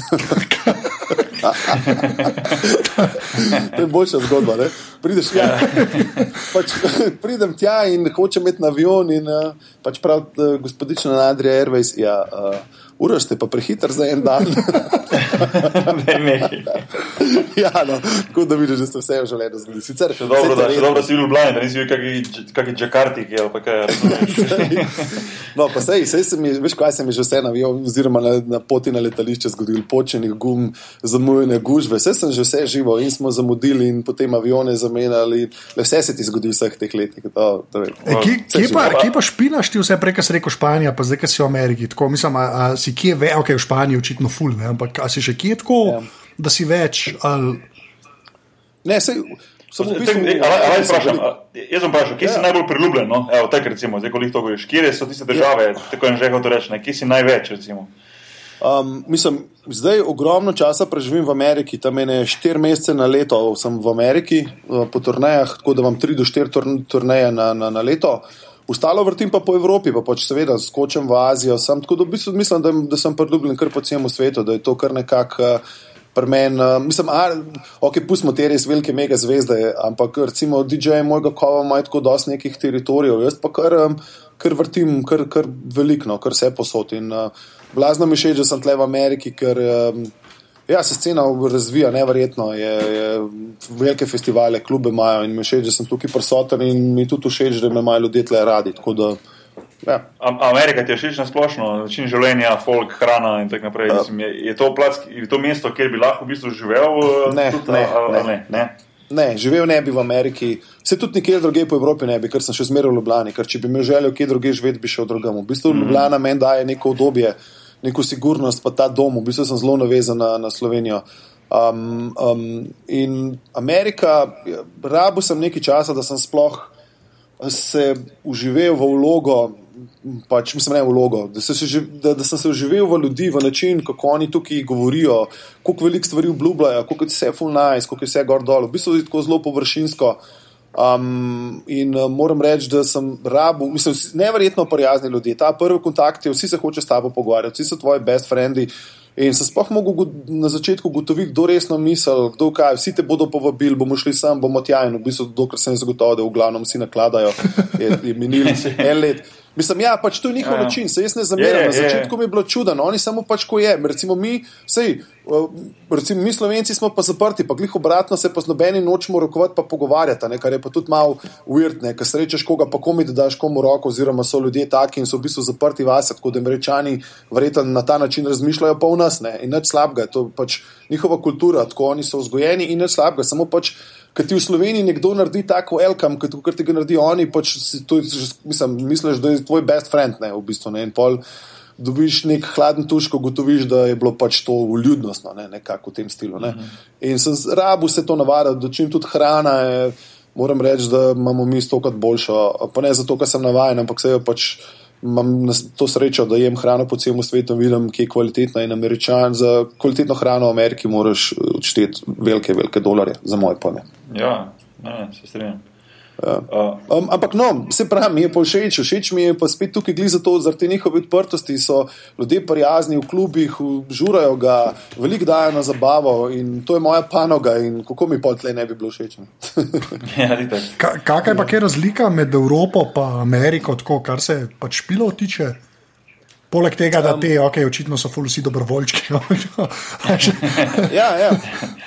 to je boljša zgodba. Ne? Prideš tja, pač, pridem tja in hočem imeti na avion. In uh, pač prav, uh, gospodična Adrija Airways, ja, uh, ura ste pa prehiter za en dan. ja, no, tako da vidiš, da se vse v življenju zgodi. Sicer, Še dobro, da, to še dobro si bil blind, da nisi bil kakšni kaki Džakartiki ali pa kaj. razumeš. No, pa sej, sej se mi, veš, kaj se mi že vse na avion, oziroma na, na poti na letališče zgodilo, počenih gum, zamujene gužve, vse sem že vse živo in smo zamudili in potem avione zamenjali. Le vse se ti zgodi v vseh teh letih. To, to, E, kje, kje, pa, kje pa špinaš ti vse, prej ko si rekel Španija, pa zdaj, ko si v Ameriki? Tako, mislim, a, a si kje ve, ok, v Španiji očitno ful, ne, ampak a si še kje tako, Ja. da si več? Ali, Ne, sej, samo v bistvu, ej, a- a naj vprašam, Jaz sem vprašal, kje si Ja. najbolj priljubljen? No? Evo, tak recimo, zdaj ko jih to govoriš. Kje so tiste države, tako je že hotel reči, ne? kje si največ recimo? Um, mislim, zdaj ogromno časa preživim v Ameriki, tam je štiri mesece na leto, sem v Ameriki uh, po turnejah, tako da imam tri do štiri turn- turneje na, na, na leto. Ostalo vrtim pa po Evropi, pa pač seveda skočim v Azijo. Sem, tako da v bistvu mislim, da, da sem priljubljen kar po celem svetu, da je to kar nekako. Pri meni, uh, mislim, a, ok, pustimo te res velike mega zvezde, ampak recimo DJ mojega kova ima tako dosti nekih teritorijev, jaz pa kar, um, kar vrtim, kar, kar veliko, no, kar vse posod. In uh, blazno mi všeč, da sem tle v Ameriki, ker um, ja, se scena razvija neverjetno, je, je velike festivale, klube imajo in mi všeč, da sem tukaj prisoten in mi tudi všeč, da me imajo ljudje tle radi. Da, ja. A- Amerika ti je všeč na splošno, način življenja, folk, hrana in tako naprej. Mislim, je, je, to plac, je to mesto, kjer bi lahko v bistvu živel? eh, Ne, tudi, ne, ali ne. ne, ne. Ne, živel ne bi v Ameriki, se tudi nikjer drugje po Evropi ne bi, ker sem še zmeraj v Ljubljani. Ker če bi imel željo kje drugje živeti, bi šel drugam. V bistvu Mhm. Ljubljana meni daje neko obdobje, neko sigurnost, pa ta dom. V bistvu sem zelo navezan na, na Slovenijo. Um, um, in Amerika, rabo sem nekaj časa, da sem sploh se uživel v vlogo. Pač, mislim, ne vlogo, da, se že, da, da sem se uživel v ljudi, v način, kako oni tukaj govorijo, koliko velik stvari obljubljajo, koliko je vse full nice, koliko je vse gor dol. V bistvu je tako zelo površinsko. Um, in uh, moram reči, da sem rabu, mislim, neverjetno prijazni ljudje. Ta prvi kontakt je, vsi se hoče s tabo pogovarjati, vsi so tvoji best friendi. In sem sploh mogel na začetku ugotoviti, kdo resno misli, kdo kaj, vsi te bodo povabili, bomo šli sem, bomo tja. In v bistvu, dokler sem zagotovil, da v glavnem vsi nakladajo, je, je minilo en let. Mislim, ja, pač to je njihov ja, ja. način, se jaz ne zameram. Na začetku mi je bilo čudno, no, oni samo pač ko je. Recimo mi, sej, recimo mi Slovenci smo pa zaprti, pa glih obratno se pa z nobenim nočemo rokovati, pa pogovarjati, ne, kar je pa tudi malo uvirtne, ker srečeš koga, pa komi da daš komu roko, oziroma so ljudje taki in so v bistvu zaprti vase, tako da američani verjetno na ta način razmišljajo pa v nas ne, in nič slabega, to je pač njihova kultura, tako oni so vzgojeni in nič slabega, samo pač. Ker ti v Sloveniji nekdo naredi tako elkam, kot ti ga naredijo oni, pač to, mislim, misliš, da je tvoj best friend, ne, v bistvu. Ne, in pol dobiš nek hladen tuš, ko gotoviš, da je bilo pač to uljudnostno, ne, nekako v tem stilu. Ne. In sem rabu se to navadil, da čim tudi hrana je, moram reči, da imamo mi stokrat boljšo. Pa ne zato, ker sem navaden, ampak se jo pač imam to srečo, da jem hrano po celem svetu, vidim, ki je kvalitetna in američan. Za kvalitetno hrano v Ameriki moraš odšteti velike, velike dolarje, za moje pojme. Ja, ne, se strinjam. Ja. Um, ampak, no, se pravi, mi je pa všeč, všeč mi je pa spet tukaj glede za to, zaradi njihove odprtosti so ljudje prijazni v klubih, žurajo ga, veliko dajo na zabavo in to je moja panoga in kako mi pa tle ne bi bilo všeč. ja, Kakšna je pa kaj razlika med Evropo in Ameriko, tako, kar se pač špilo tiče? Poleg tega, da te, ok, očitno so vsi dobrovoljčki. ja, ja.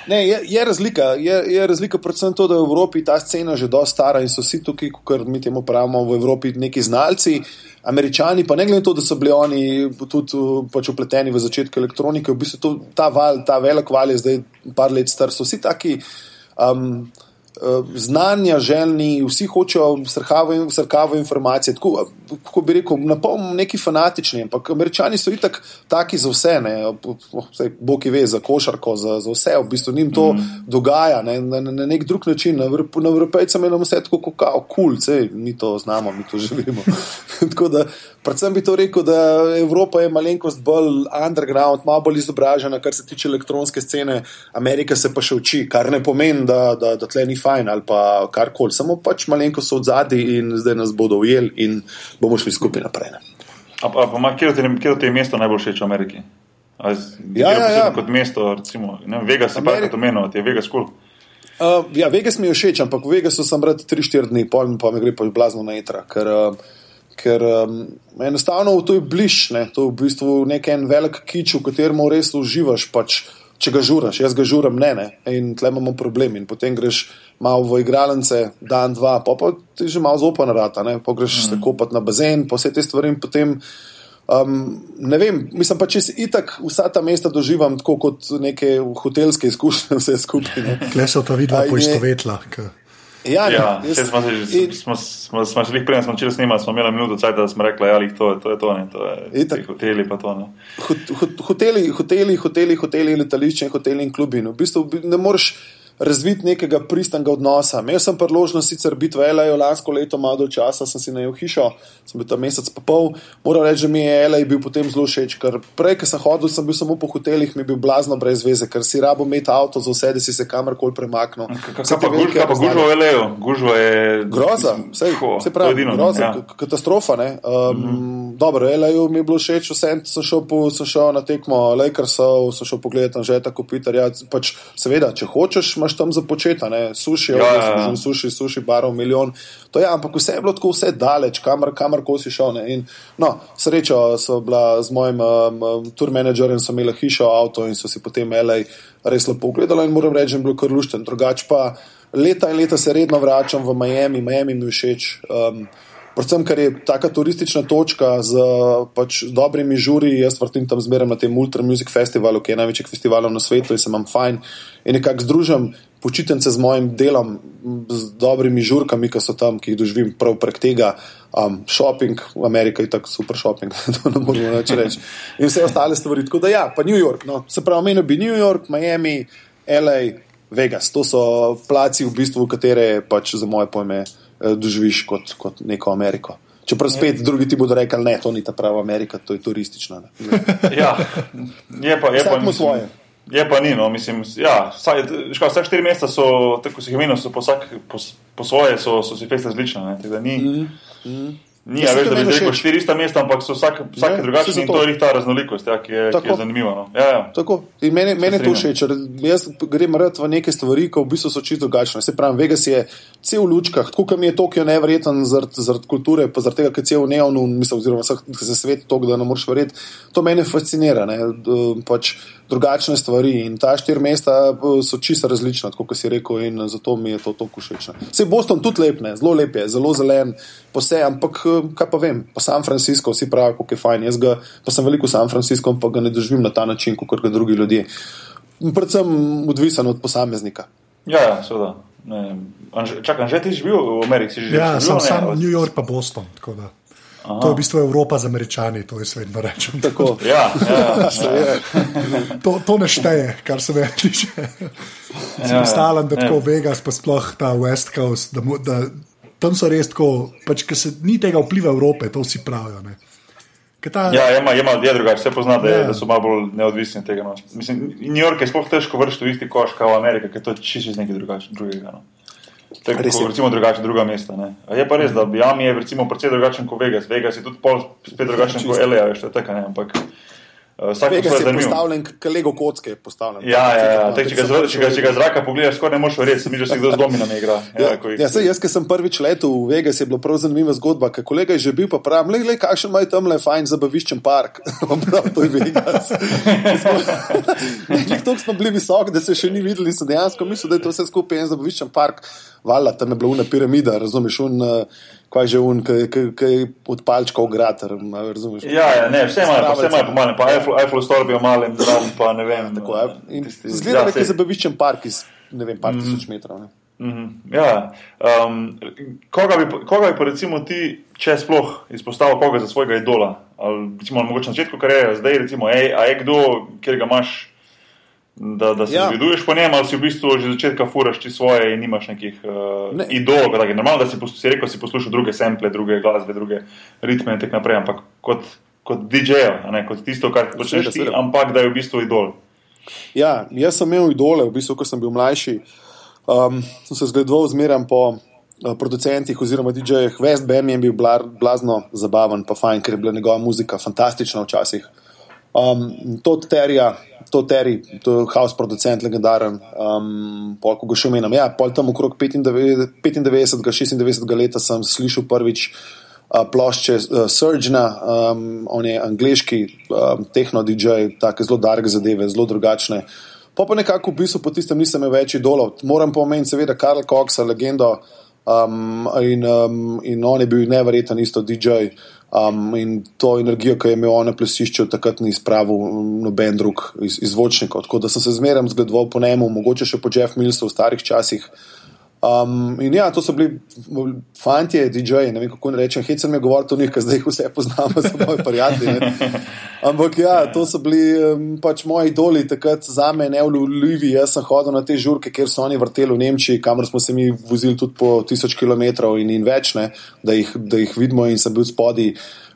Ne, je, je, razlika. Je, je razlika predvsem to, da je v Evropi ta scena že dosta stara in so vsi tukaj, kot mi temu pravimo, v Evropi neki znalci. Američani, pa ne glede na to, da so bili oni tudi pač upleteni v začetku elektronike, v bistvu to, ta val, ta velik val je zdaj par let star, so vsi taki. Um, Eh, znanja, željni, vsi hočejo srkavo informacije. Tako, kako bi rekel, na pol neki fanatični, ampak američani so itak taki za vse, ne, vse, boki ve, za košarko, za, za vse, v bistvu njim to mm. dogaja ne, na, na nek drug način. Na, na evropejcem imamo vse tako, kot kul, cool, mi to znamo, mi to živimo. tako da, predvsem bi to rekel, da Evropa je malenkost bolj underground, malo bolj izobražena, kar se tiče elektronske scene, Amerika se pa še uči, kar ne pomeni, da, da, da tle ni fajn ali pa karkoli, samo pač malenkost so od zadaj in zdaj nas bodo ujeli in bomo šli skupaj naprej. Kje ti je mesto najbolj všeč v Ameriki? Az, ja, ja, ja. Kot mesto, recimo, ne, Vegas, Ameri... pa je to menilo, ti je Vegas kul. Cool. Uh, ja, Vegas mi je všeč, ampak v Vegasu sem rad 3-4 dni, pol pa mi gre pa blazno na etra. Ker, uh, ker um, enostavno to je bliž, ne? to je v bistvu nek en velik kič, v katerem res uživaš. Pač, če ga žuraš, jaz ga žuram, ne, ne. In tle imamo problem. In potem greš malo v igralence, dan, dva, pa, pa ti že malo zopa na rata, ne, pa greš mm. se kopati na bazen, pa vse te stvari in potem. Um, ne vem, mislim pa, če si itak vsa ta mesta doživljam tako kot neke hotelske izkušnje, vse skupaj. Kle so to videla, poistovetla. Ja, ja, jaz, smo, in, smo, smo, smo že prej začeli snemati, smo imeli minuto časa, da smo rekli, da ja, je to, to je to, ne, to je to. Hoteli pa to. Hoteli, hoteli, hoteli, hoteli, letališče in hoteli in klubi. No, v bistvu ne moreš razviti nekega pristnega odnosa. Imel sem priložnost sicer biti v L.A. lansko leto, malo do časa sem si najel hišo, sem bil tam mesec pa pol. Moram reči, da mi je L.A. bil potem zelo všeč, ker prej, ko sem hodil, sem bil samo po hotelih, mi je bil blazno brez veze, ker si rabo imeti avto za vse, da si se kamorkoli premaknil. Kaj pa gužva v L.A.? Gužva je groza, vse, vse pravi, groza, ja. katastrofa. Um, mm -hmm. Dobro, L.A. mi je bilo všeč, vse sem šel, po, sem šel na tekmo Lakersov, sem šel pogledati že tako Peter. Ja, pač, seveda, če hočeš, imaš tam za početi, suši, ja, ja, ja. suši, suši, barov, milijon. To je, ampak vse je bilo tako, vse daleč, kamor kamor si šel. In, no, srečo so bila z mojim um, um tour managerjem, sem imela hišo, avto in so si potem imeli res lepo pogledali in moram reči, da je bilo kar lušten. Drugač pa leta in leta se redno vračam v Miami, Miami mi všeč. Um, Predvsem, ker je ta turistična točka z pač, dobrimi žuri, jaz vrtim tam zmeraj na tem Ultra Music Festivalu, ki je največji festival na svetu in se imam fajn in nekako združim počitnice z mojim delom, z dobrimi žurkami, ki so tam, ki jih doživim prav prek tega. Um, shopping v Ameriki je tako super shopping, da ne moremo več reči. In vse ostale stvari. Tako da ja, pa New York. No. Se pravi, meni bi New York, Miami. LA, Vegas. To so placi, v bistvu, katere pač za moje pojme doživiš kot, kot neko Ameriko. Čeprav spet ja. drugi ti bodo rekli, ne, to ni ta prava Amerika, to je turistična. Ne. Ja, je pa, je pa Vsak ima svoje. Je pa ni, no, mislim, ja, vsaj, škaj, vsak štiri meseca so, tako si jih imenil, so po, vsak, po, po svoje, so, so si feste različne. Ne, Mhm, mm. Ni Ja, ja, to da bi rekel všeč. 400 mest, ampak so vsak, vsak Ne, je drugačen saj in to je ta raznolikost, ja, ki, je, ki Tako. je zanimiva. No. Ja, ja. Tako. In meni, meni je to všeč, jaz grem rad v neke stvari, ki v bistvu so čisto drugačne. Se pravi, Vegas je cel v lučkah, tako mi je Tokio nevreten zaradi zarad kulture, pa zaradi tega, ker je cel v neonu, mislim, oziroma vseh- se svet tok, da ne moreš verjeti. To mene fascinira, ne, d- pač drugačne stvari. In ta štiri mesta eh, so čisto različna, kot si rekel, in zato mi je to tako všeč. Sej Boston tudi lep, ne, zelo lep je, zelo zelen, vse, ampak eh, kaj pa vem, pa San Francisco, vsi pravijo, kako je fajn. Jaz ga, pa sem veliko v San Francisco, pa ga ne doživim na ta način, kot ga drugi ljudje. Predvsem odvisen od posameznika. ja, ja seveda. Čakaj, že ti si bil v Ameriki? Si že Ja, si sem bil, ne? sam New York pa Boston. tako da. To je v bistvu Evropa z američani, to jaz vedno rečem. Tako. Ja, ja, je. To, to ne šteje, kar se meni tiče. Sem Ja, stalen, da ja. tako Vegas, pa sploh ta West Coast, da, da tam so res tako, pač, ker se ni tega vpliva Evrope, to vsi pravijo. Ne. Ker Ta, Ja, je, ima- je, drugače, se pozna, da, je, Ja. da so malo bolj neodvisni od tega. No. Mislim, New York je sploh težko vršiti v isti koš kot Amerika, ker to je čisto iz nekaj drugač- drugega. No. Tako, je. recimo drugače druga mesta. Ne. Je pa res, da Miami je recimo precej drugačen kot Vegas. Vegas je tudi pol spet drugačen kot LA, veš, tako, ne, ampak vsak Vegas je je zanimiv. postavljen, kot Lego kocke je postavljen. Ja, ja, ja. Če, ga, zra- če, ga, če ga zraka pogledaš, skoraj ne moreš verjeti, sem že si kdo z dominami igra. Ja, jih- ja, sej, jaz, ki sem prvič letel v Vegas, je bila prav zanimiva zgodba. Ker kolega je že bil, pa pravi, le, le, kakšen ima tam le fajn zabaviščen park. prav, to je Vegas. Nekdo smo bili visoki, da se še ni videli in sem dejansko mislil, da je to vse skupaj en zabaviščen park. Vala, tam je bila una piramida, razumeš, un, eh, kaj že un, ki je od palčka v grater. Razumeš? Ja, ja, ne, vse pa vse imajo po malem, pa Ja. Eiffel, Stolp je malem, zraven pa ne vem. Tako, ja. In tisti- Zgleda, ja, da je zabaviščen park iz ne vem, par tisoč metrov. Ne. Mhm, Ja, um, koga, bi, koga bi pa recimo ti, če sploh izpostavil koga za svojega idola? Ali recimo mogoče na začetku kariere, zdaj recimo, ej, a je kdo, kjer ga imaš, da, da se Ja. zgleduješ po njem, ali si v bistvu že od začetka furaš ti svoje in nimaš nekih uh, Ne. idolov. Normalno, da si, pos- si rekel, si poslušal druge sample, druge glasbe, druge ritme in tako naprej, ampak kot, kot ne kot tisto, kar počneš ti, ampak da je v bistvu idol. Ja, jaz sem imel idole, v bistvu, ko sem bil mlajši. Um, sem se zgledoval zmeraj po uh, producentih oziroma DJ-jih. West Bam je bil blar, blazno zabaven, pa fajn, ker je bila njegova muzika fantastična včasih. Um, to terja, to teri, to je house producent, legendaren, um, pol, ko ga še omenjam. Ja, pol tam okrog 95, 95 96 leta sem slišal prvič uh, plošče uh, Surgeona, um, on je angliški um, tehno-DJ, take zelo dark zadeve, zelo drugačne. Pa pa nekako v bistvu po tistem nisem več idolov. Moram pa omeniti seveda Karl Coxa, legendo. Um, in, um, in on je bil neverjeten isto DJ. Um, in to energijo, ki je imel on na plesišču, takrat ni spravil um, noben drug iz, iz zvočnikov. Tako da sem se zmeraj zgledoval po njemu, mogoče še po Jeff Millsu v starih časih. Um, in ja, to so bili fanti, DJ-ji, ne vem kako ne rečem, hecam je govoril o njih, ker zdaj jih vse poznamo, so moji prijatelji. Ampak ja, to so bili um, pač moji idoli, takrat za me neulovljivi. Jaz sem hodil na te žurke, kjer so oni vrteli v Nemčiji, kamor smo se mi vozili tudi po tisoč km in, in več, ne, da, jih, da jih vidimo in sem bil spodaj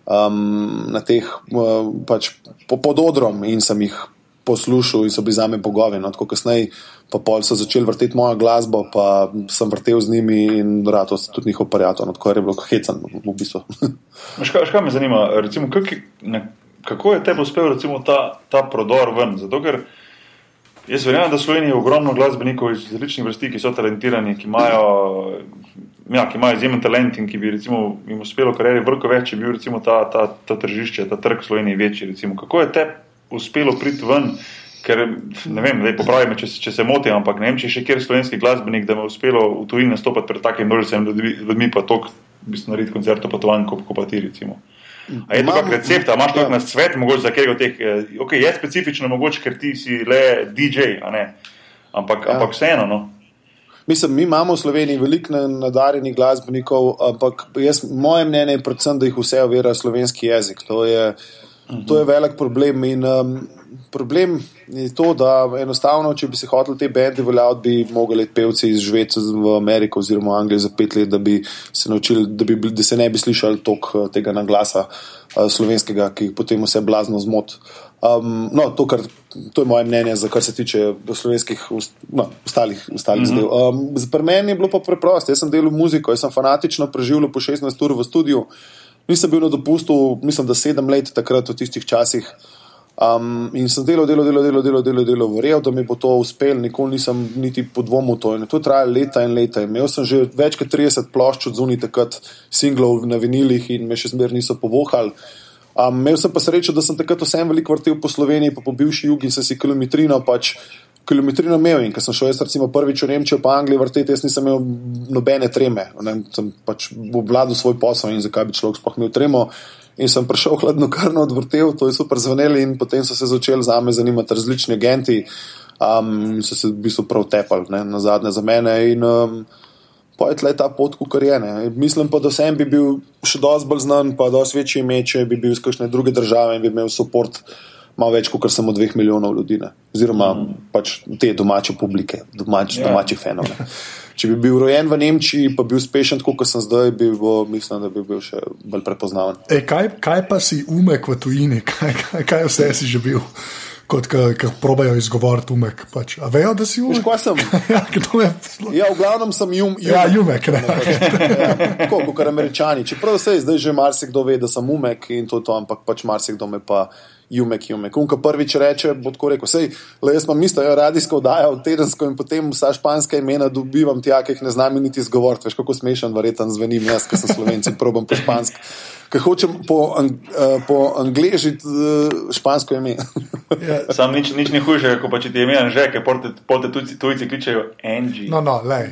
um, na teh uh, pač po, pod odrom in sem jih poslušal in so bili za me bogovi. No, tako kasneje, pa pol so začeli vrteti mojo glasbo, pa sem vrtel z njimi in rad so tudi njihov pariator, no, tako je bilo hecan v bistvu. Veš, kaj, me zanima, recimo, kak, ne, kako je tebi uspel recimo, ta, ta prodor ven? Zato, ker jaz verjamem, da v Sloveniji je ogromno glasbenikov iz različnih vrsti, ki so talentirani, ki imajo, ja, ki imajo izjemen talent in ki bi recimo, jim uspelo karieri veliko več, če bi bil recimo, ta, ta, ta tržišče, ta trg v Sloveniji večji. Recimo. Kako je tebi uspelo priti ven? Ker ne vem, da popravim, če, če se motim, ampak ne vem, če je še kjer slovenski glasbenik, da mi je uspelo v tujini nastopati pred takim množicem ljudmi, pa to, v bistvu narediti koncerto potovanj, kot ko pa ti recimo. A je to Imam- kak recept, imaš to ja. na svet, mogoče za katerega od teh, eh, ok, je specifično mogoče, ker ti si le DJ, ampak, Ja. ampak vseeno, no. Mislim, mi imamo v Sloveniji veliko na- nadarjenih glasbenikov, ampak jaz, moje mnenje je predvsem, da jih vse ovira slovenski jezik. To je, to je velik problem. In, um, problem je to, da enostavno, če bi se hoteli te bendi uveljaviti, bi mogli pevci iz Švedske v Ameriko oziroma Anglijo za pet let, da bi se naučili, da, bi, da se ne bi slišali tok eh, tega naglasa uh, slovenskega, ki potem vse blazno zmot. Um, no, to, kar, to je moje mnenje, za kar se tiče slovenskih no, ostalih, ostalih mm -hmm. zadev. Um, Pri meni je bilo pa preprosto. Jaz sem delal muziko, jaz sem fanatično preživel po 16 ur v studiu. Nisem bil na dopustu, mislim, da sedem let takrat v tistih časih. Um, in sem delal, delal, delal, delal, delal, delal, delal verjel, da mi bo to uspelo, nikoli nisem niti podvomil to. In to traja leta in leta. Imel sem že več kot 30 plošč od zunaj, takrat singlov na vinilih in me še zmer niso povohali. Um, imel sem pa srečo, da sem takrat vsem veliko vrtel po Sloveniji, pa po bivši jugi in sem si kilometrino pač. Kilometrino imel in ko sem šel, jaz recimo prvič v Nemčijo, pa Anglijo vrteti, jaz nisem imel nobene treme. Ne, sem pač obvladal svoj posel in zakaj bi človek sploh imel tremo. In sem prišel hladno karno odvrtel, to je super zvenelo, in potem so se začeli za me zanimati različni agenti, um, so se v bistvu prav tepali, ne, na zadnje za mene. In um, pojetle ta pot, kar je. Ne. Mislim pa, da sem bi bil še dosti bolj znan, pa dosti večji ime, če bi bil iz kakšne druge države in bi imel podpor malo več kot samo dveh milijonov ljudi, ne. oziroma mm. pač te domače publike, domač, yeah. Ja. domači fenomen. Če bi bil rojen v Nemčiji, pa bi bil uspešen, kot sem zdaj, bi bo, mislim, da bi bil še bolj prepoznaven. E, kaj, kaj pa si umek v tujini, kaj, kaj, kaj vse si že bil? Kot ki probejo izgovoriti umek. Pač. A vejo, da si umek? Kaj sem? ja, je... ja, v glavnem sem jum, jum. Ja, umek. ja, tako kot američani. Čeprav se zdaj že marsikdo ve, da sem umek in to, to ampak pač marsikdo me pa jumek, jumek. Unka prvič reče, bo tako rekel, sej, le jaz imam isto, ja, radijsko oddajo, tedensko in potem vsa španska imena dobivam tja, ki jih ne znam niti izgovoriti. Veš, kako smešen, verjeten zvenim jaz, ki sem slovenci, probam po špansko ki hočem po, ang, uh, po angliži uh, špansko ime. yeah. Sam nič, nič ni hujše, kot pa če ti je ime že, ker pote tujci, tujci kličejo Angie. No, no, le.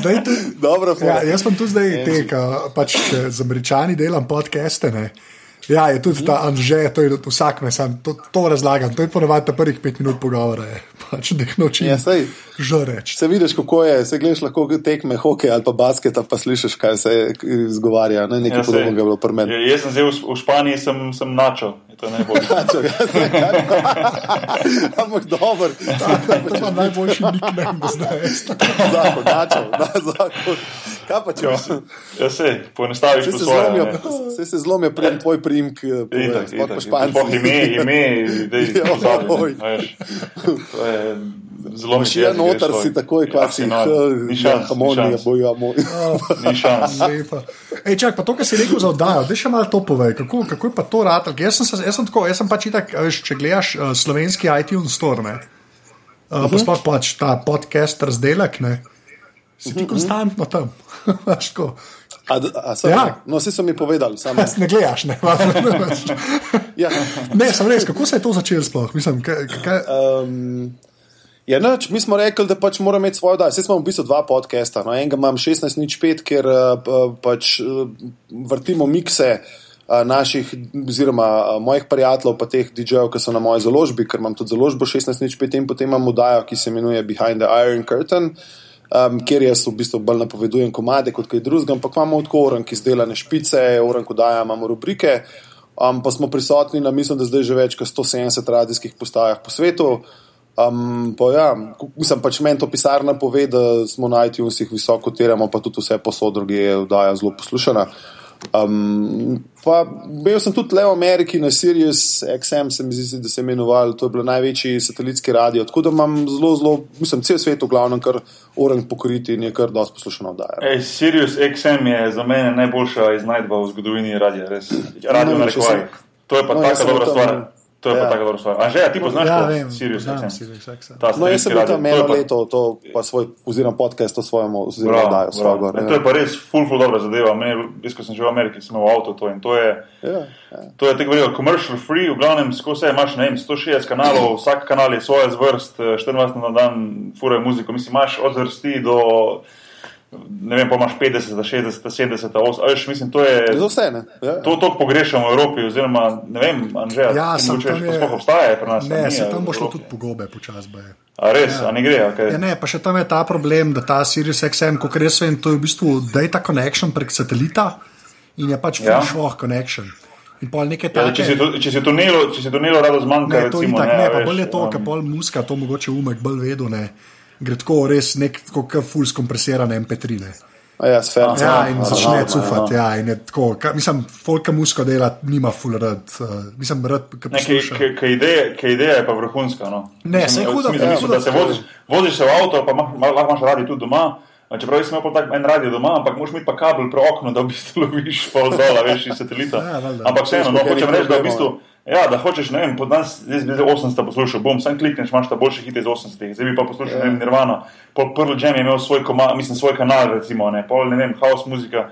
Zdaj tu. Dobro, ja, jaz sem tu zdaj tek, pač z američani delam podcaste. Ne. Ja, je tudi ta Anže, to je vsak me sam, to, to razlagam. To je ponovadi prvih pet minut pogovora, je. pač da jih noči. Ja, že reč. Se vidiš, kako je, se gledaš lahko tekme hokeja ali pa basketa, pa slišiš, kaj se izgovarja. Ne? Nekaj ja, podobnega je bilo pri meni. Ja, jaz sem zdaj v, v Španiji, sem, sem najboljši. Načo, ja, se kaj. Ampak dober. To je najboljši nickname, da zdaj. Zakon, načo, na zakon. Kaj pa če? Ja, se, poenostaviš se zlomijo. Se se zlomijo pred tvoj sploh po španski. Ime, ime, je to. To je zelo. Še en notar si takoj, kot si na harmoniji, bojo moj. Ni šans. Ej, čak, pa to, kar si rekel za oddajo, da še malo to povej, kako, kako je pa to rad. Jaz sem, jaz sem tako, jaz sem pač itak, če gledaš uh, slovenski iTunes store, ne, uh, uh -huh. pa sploh pač ta podcast razdelek, ne, si ti uh -huh. konstantno tam. A, a sem, ja. No, vsi so mi povedali, samo jaz. Ne gledaš, ne. ja. Ne, sem res, kako se je to začelo sploh? Mislim, kaj, kaj... Um, Ja, noč, mi smo rekli, da pač moramo imeti svojo oddajo. Zdaj smo v bistvu dva podcasta. No. Enega imam 16.05, ker uh, pač uh, vrtimo mikse uh, naših, oziroma uh, mojih prijateljev, pa teh DJ-jev, ki so na moji založbi, ker imam tudi založbo 16.05 in potem imam oddajo, ki se imenuje Behind the Iron Curtain. Um, ker jaz v bistvu bolj napovedujem komade kot kaj drugega, ampak imamo tako oran, ki izdelane špice, oran, ko daja, imamo rubrike, um, pa smo prisotni na, mislim, da zdaj že več kot 170 radijskih postajah po svetu. Um, pa ja, mislim, pač meni to pisarna pove, da smo na iTunesih visoko tiramo, pa tudi vse posod druge je vdaja zelo poslušana. Um, pa bil sem tudi le v Ameriki na Sirius XM, se mi zdi, da se je imenoval, to je bil največji satelitski radio. Tako da imam zelo, zelo, mislim, cel svet v glavnem, kar orang pokriti in je kar dosti poslušano vdaja. Ej, Sirius XM je za mene najboljša iznajdba v zgodovini radia, res. Radio no, na rekvaj. To je pa no, taka dobra stvar. Tam, To je ja. pa tako dobro stvar. Anže, ti poznaš ja, vem, Sirius XM? No, jaz sem bil tam eno leto, to pa svoj, oziroma podcast o svojem, oziroma dajo svojo gor. To je pa res full, full dobra zadeva. Meni, jaz, ko sem že v Ameriki, sem imel avto to in to je, ja, ja. to je tako veliko commercial free, v glavnem skozi vse imaš, ne vem, 160 kanalov, vsak kanal je svoje zvrst, 24 na dan furajo muziko, mislim, imaš od zvrsti do ne vem, pa imaš 50, 60, 70, 80, veš, mislim, to je. Za vse, ne. Ja. To, to pogrešamo v Evropi, oziroma ne vem, Anžeja, ja, če še sploh obstaja pri nas. Ne, se tam bo šlo tudi pogobe počasbe. A res, ja. a ne gre, okay. ja, ne, pa še tam je ta problem, da ta Sirius XM, kot res vem, to je v bistvu data connection prek satelita in je pač full ja. shock connection. Ja, take. če, si to, če si tunelo, če si tunelo rado zmanjka, Ne, to recimo, itak ne, ne, pa veš, bolj je to, um, ker pol muska, to mogoče umek bolj vedo, ne. Gre tako res nek, kot full skompresirane MP3. Ne. A ja, sfer, Ja, in no, začne no, cufati. Ja, in je tako, ka, mislim, folka musko dela, nima full rad. Uh, mislim, rad, ki Ne, posluša. Kaj ideja, kaj ideja je pa vrhunska. No. Ne, Mislim, saj huda, v smislu, ja, mislim, huda da se voziš, voziš se v avto, pa lahko imaš radio tudi doma. Čeprav sem imel tak en radio doma, ampak moraš imeti pa kabel pri oknu, da v bistvu loviš pol dola, veš, iz satelita. Ja, valjda. ampak vseeno, no, hočem reči, da v bistvu. Ja, da hočeš, ne vem, po danes, zdaj bi 800 poslušal, bom, sam klikneš, imaš ta boljši hit iz 80, zdaj bi pa poslušal, Ja. ne vem, Nirvana, pol Pearl Jam je imel svoj, koma, mislim, svoj kanal, recimo, ne, pol, ne vem, house muzika,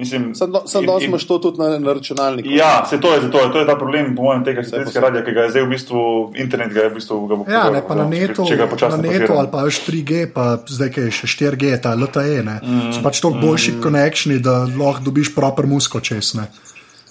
mislim. Sam, do, sam in- in- imaš to tudi na, na računalniku. Ja, se to je, to je, to je ta problem, po mojem, tega satelitskega radia, ki ga je zdaj v bistvu internet, ga je v bistvu ga bo Ja, ne, pa na če- netu, če ga na netu pošiljamo. ali pa veš 3G, pa zdaj kaj je še 4G, ta LTE, ne. Mm, so pač toliko boljši mm. konekšni, da lahko dobiš proper musko čez,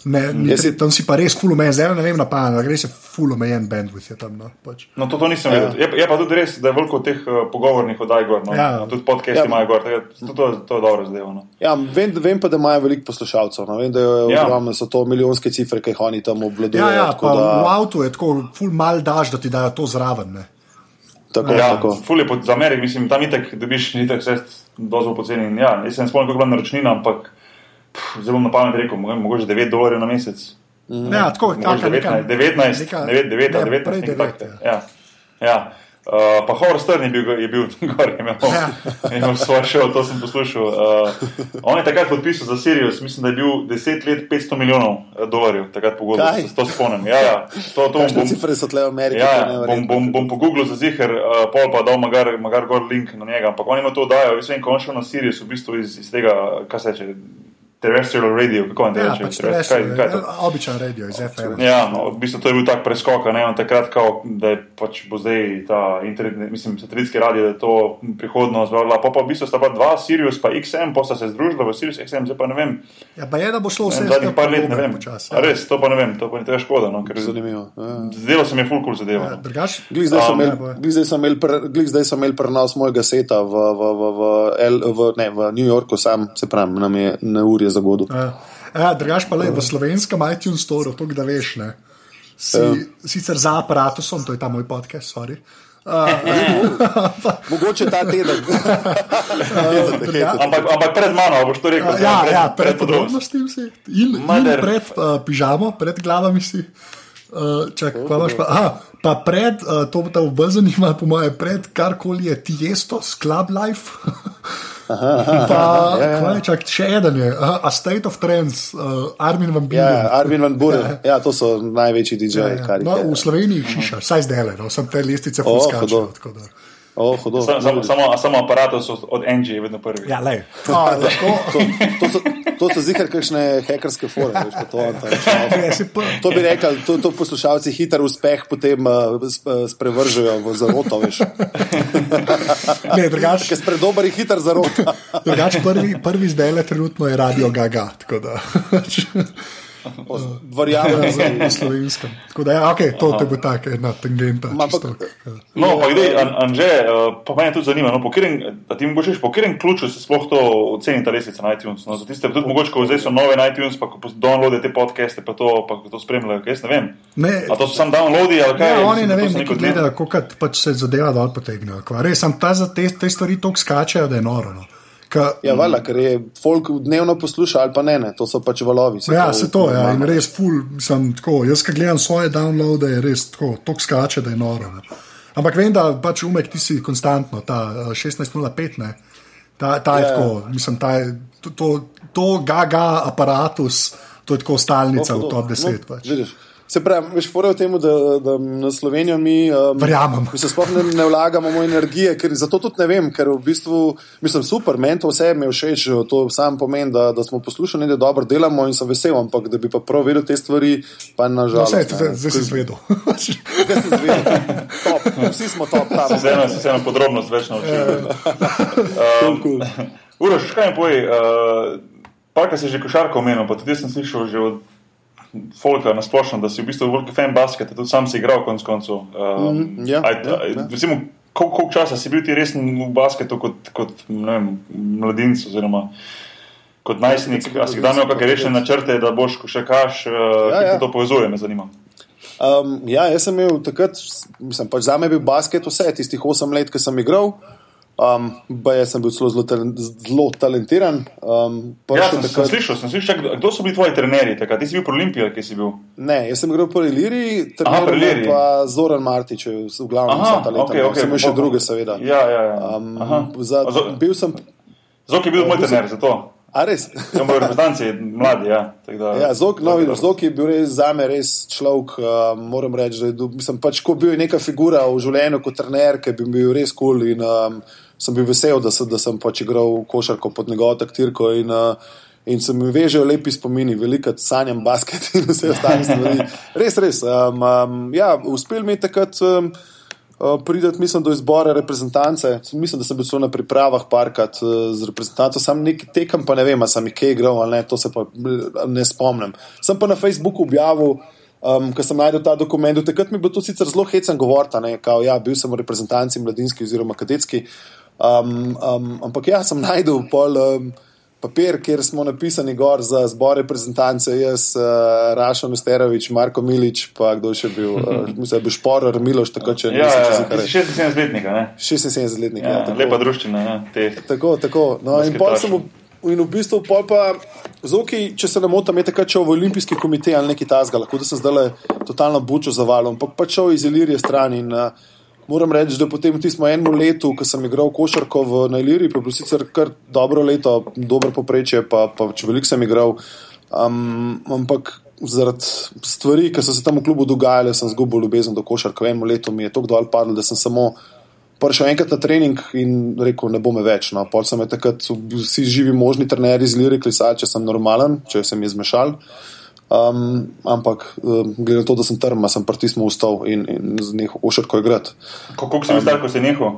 ne. Ne, ni, Jaz si- tam si pa res full omejen, zdaj ne vem na pamet, res je full omejen bandwidth je tam. No, pač. No, to, to nisem vedel. Je, je pa tudi res, da je veliko teh uh, pogovornih oddaj gor. No. Ja. Tudi podcasti Ja. ja. imajo gor. To, to, to je dobro zdaj. No. Ja, vem, vem pa, da imajo veliko poslušalcev. No. Vem, da je Ja. ogromno, so to milijonske cifre, ki jih oni tam obvladujejo. Ja, ja, tako da, v avtu je tako full mal daš, da ti dajo to zraven. Ne. tako, Ja, tako. ful je pod, za Amerik, mislim, tam itek dobiš itek vse dozo poceni. Ja, jaz se ne spomnim, koliko je bila naročnina, ampak pff, zelo na pamet rekel, mogoče- mogoče 9 dolarjev na mesec. Ja, tako neka, 19, 19, neka- 9, 9, ne, 19, prej nekaj 9, takega. ja. Ja. Uh, pa Howard Stern je bil, je bil gor, je imel, Ja. je imel svoj šov, to sem poslušal. Uh, on je takrat podpisal za Sirius, mislim, da je bil 10 let 500 milijonov eh, dolarjev, takrat pogodbo, Kaj? se to spomnim. Ja, ja, to, to Kakšne bom, cifre so tle v Ameriki? Ja, je ja, bom, bom, bom pogooglil za ziger, uh, pol pa dal magar, magar gor link na njega. Ampak on ima to dajo, jaz vem, ko on šel na Sirius, v bistvu iz, iz tega, kaj se reče, terrestrial radio, kako vam Ja, reče? pač Terrest- reče, kaj- kaj običajen radio iz FM. Ja, no, v bistvu to je bil tak preskok, a ne on takrat, kao, da je pač bo zdaj ta internet, mislim, satelitski radio, da je to prihodnost, bla, bla. Pa, pa v bistvu sta pa dva, Sirius pa XM, pa sta se združila v Sirius XM, zdaj pa ne vem, Ja, pa je, da bo šlo vse zadnjih par let ne vem. Počas, A res, to pa ne vem, to pa ni tega škoda, no, ker Zanimivo. Ja. zdelo se mi je full cool zadeva. Ja, no. drugač, Glih zdaj so Um, ja, zdaj so imeli prenos mojega seta v, v, v, v, L, v, ne, v New Yorku, sam se pravi, nam je na urje zagodil. Ja, ja, drugač pa le v slovenskem iTunes Store, to da veš. Ne. Si, Ja. Sicer za aparatusom, to je ta moj podcast, sorry. Mogoče ta teden. Hecate, hecate. Ampak, ampak pred mano, a boš to rekel. Ja, pred, ja, pred podrobnosti. podrobnostmi si. In, in pred uh, pižamo, pred glavami si. Uh, čak, pa, imaš pa, aha, pa pred, uh, to bo te bolj zanimalo, po mojem, pred karkoli je Tiesto, Club Life. Pa, ja, ja. kaj, čak, še eden je, uh, A State of Trends, uh, Armin van Ja, Buren. Armin van Buren, ja, to so največji DJ-ji, kar No, jih v je. Sloveniji jih šiša, saj zdaj le, no, sem te listice O, fuskačil. hudo. O, hudo. Samo, samo, aparatus so od NG je vedno prvi. Ja, le. Oh, lahko, To, to so, to so zihar kakšne hekerske fore, veš, to, to, ja, to bi rekli, to, to poslušalci hiter uspeh potem uh, sprevržejo v zaroto, veš. ne, drugače. Ker spredober je hiter zarota. Drugač, prvi, prvi zdaj le trenutno je radio Gaga. tako da- Verjamem, Ja, za- v slovenskem. Tako da, ja, okay, to te bo tako ena tangenta. Ma, čisto. ampak- No, pa idej, An Anže, uh, pa mene tudi zanima, no, po katerem, da ti mogoče po katerem ključu se sploh to oceni ta lestvica na iTunes. No, za tiste, tudi mogoče, ko zdaj so nove na iTunes, pa ko downloade te podcaste, pa to, pa ko to spremljajo, kaj jaz ne vem. Ne, A to so samo downloadi ali kaj? Ja, oni ne da vem, neko gledajo, kako pač se zadeva dol potegnejo. Res, sam ta za te, te stvari tako skačejo, da je noro. No. Ka, Ja, valjda, ker je folk dnevno posluša ali pa ne, ne, to so pač valovi. se Ja, se to je. Ja, in res, ful, sem tako. Jaz, ki gledam svoje downloade, je res tako, tako skače, da je noro. Ne. Ampak vem, da pač umek ti si konstantno, ta eh, 16.05, ne. Ta, ta je Ja, ja. tako, mislim, ta je, to, to, to gaga aparatus, to je tako stalnica v Hudo. top 10. No, Pač. vidiš. Se pravi, veš, fora je v tem, da, da na Slovenijo mi, um, Verjamem. mi se sploh ne, ne vlagamo energije, ker zato tudi ne vem, ker v bistvu, mislim, super, meni to vse mi je všeč, to sam pomeni, da, da smo poslušali, da dobro delamo in sem vesel, ampak da bi pa prav vedel te stvari, pa No, nažalost. vse, ne. zdaj, si zvedel. Zdaj si izvedel. Top, vsi smo top tam. Se eno, se eno podrobnost več naučil. Cool, cool. Uroš, kaj mi poje, uh, parka si že košarko omenil, pa tudi sem slišal že od Folka na splošno, da si v bistvu veliki fan basketa, tudi sam si igral konec koncev. Um, Mhm, ja, aj, ja, aj, ja. Recimo, koliko, koliko časa si bil ti resen v basketu kot, kot vem, mladinec oziroma kot najstnik, a si kdaj imel kakšne rešene načrte, da boš še kaš, uh, ja, ja. to povezuje, me zanima. Um, ja, jaz sem imel takrat, mislim, pač za me je bil basket vse, tistih osem let, ki sem igral. Um, jaz sem bil zelo, zelo, zelo talentiran. Um, ja, sem, takrat... sem slišal, sem slišal, kdo so bili tvoji trenerji? Takrat? Ti si bil pri Olimpiji, ki si bil? Ne, jaz sem igral pri Liri, trener pa Zoran Martič, v glavnem sem talentiran. Okay, okay, sem imel še druge, seveda. Ja, ja, ja. Um, za, bil sem. Zok je bil uh, moj trener, zato. A res? Ja, moji reprezentanci, mladi. Ja, da, ja, Zok, no, Zok je bil res za me res človek. Uh, moram reči, da je, sem pač ko bil neka figura v življenju kot trener, ki bi bil res kul. Cool um, sem bil vesel, da, da sem pač igral košarko pod njegovo taktirko. In, uh, in se mi vežejo lepi spomini, veliko sanjam basket in vse ostale stvari. Res, res. Um, um, ja, uspel mi je takrat. Um, Uh, prideti, mislim, do izbora reprezentance. Mislim, da sem bil celo na pripravah parkrat uh, z reprezentanco, sam nekaj tekem, pa ne vem, sem jih kaj igral ali ne, to se pa ne spomnim. Sem pa na Facebooku objavil, um, ko sem najdel ta dokument. Takrat mi je bilo to sicer zelo hecen govor, da ja, bil sem v reprezentanci mladinski oziroma kadetski. Um, um, ampak ja, sem najdel pol. Um, papir, kjer smo napisani gor za zbor reprezentance, jaz, uh, Rašo Nesterovič, Marko Milič, pa kdo še bil, uh, mislim, da je bil Šporar, Miloš, tako če ne. Ja, ja, 76 letnika, ne? 76 letnika, ja. ja lepa druščina, ja. Te. Tako, tako. No, in pol sem in v bistvu pol pa. Zoki, če se ne motim, je takrat šel v olimpijski komitej ali nekaj tasga, lahko da sem zdaj totalno bučo zavalil, ampak pa šel iz Ilirije stran in uh, moram reči, da potem v tistem enem letu, ko sem igral košarko v Najliri, pa je bilo sicer kar dobro leto, dobro poprečje, pa, pa če veliko sem igral. Um, ampak zaradi stvari, ki so se tam v klubu dogajale, sem zgubil ljubezen do košarka. V enem letu mi je to dol padlo, da sem samo prišel enkrat na trening in rekel, ne bo me več. No. Pol sem takrat vsi živi možni trenerji z Liri, klisači, če sem normalen, če sem jih zmešal. Um, ampak, um, glede na to, da sem trma, sem pritisnil v stol in, in z njih ošrko igrati. Kako si bil um, star, ko si nehal?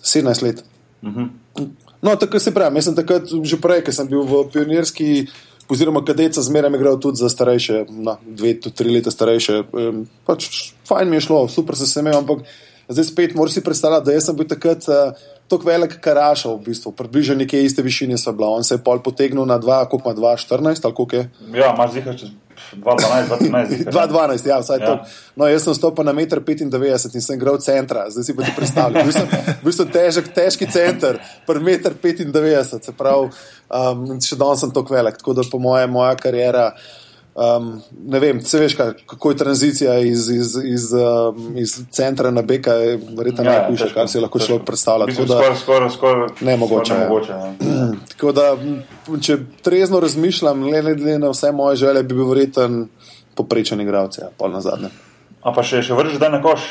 17 let. Uh mhm. -huh. No, tako se pravi, jaz sem takrat že prej, ker sem bil v pionirski, oziroma kadeca, zmeraj igral tudi za starejše, na dve, tri leta starejše. Um, pač, fajn mi je šlo, super se sem imel, ampak zdaj spet moraš si predstavljati, da sem bil takrat. Uh, Tako velik karašal, v bistvu, približno neke iste višine so bila. On se je pol potegnil na 2, koliko ima 2, 14 ali koliko je. Ja, imaš zihar čez 212, 212, ja, vsaj ja. to. No, jaz sem stopil na 1,95 m in sem igral centra, zdaj si pa ti predstavljaj. Bil sem, bil sem težek, težki center, pri 1,95 m, se pravi, um, še danes sem tako velik, tako da po mojem, moja karijera. Um, ne vem, se veš, kaj, kako je tranzicija iz, iz, iz, um, iz centra na Beka, je verjetno ja, najhujše, kar si lahko človek predstavlja. Skoraj, skoraj, skoraj. Ne mogoče. Ne mogoče ja. Tako da, če trezno razmišljam, le glede na vse moje želje, bi bil verjeten poprečen igralec, ja, pol na zadnje. A pa še, še vršiš, da ne koš?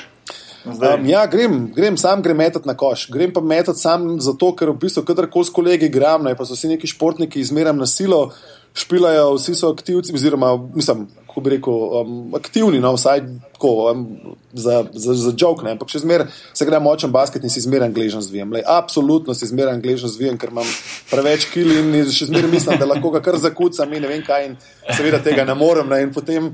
Um, ja, grem, grem, sam grem metati na koš. Grem pa metati sam zato, ker v bistvu, kadarkoli s kolegi igram, ne, pa so vsi neki športniki, izmeram na silo špilajo, vsi so aktivci, oziroma, mislim, kako bi rekel, um, aktivni, no, vsaj tako, um, za, za, za jok, ampak še zmeraj se gre močen basket in si zmeraj angližen zvijem. Lej, absolutno si zmeraj angližen zvijem, ker imam preveč kil in še zmeraj mislim, da lahko ga kar zakucam in ne vem kaj in seveda tega ne morem. Ne, in potem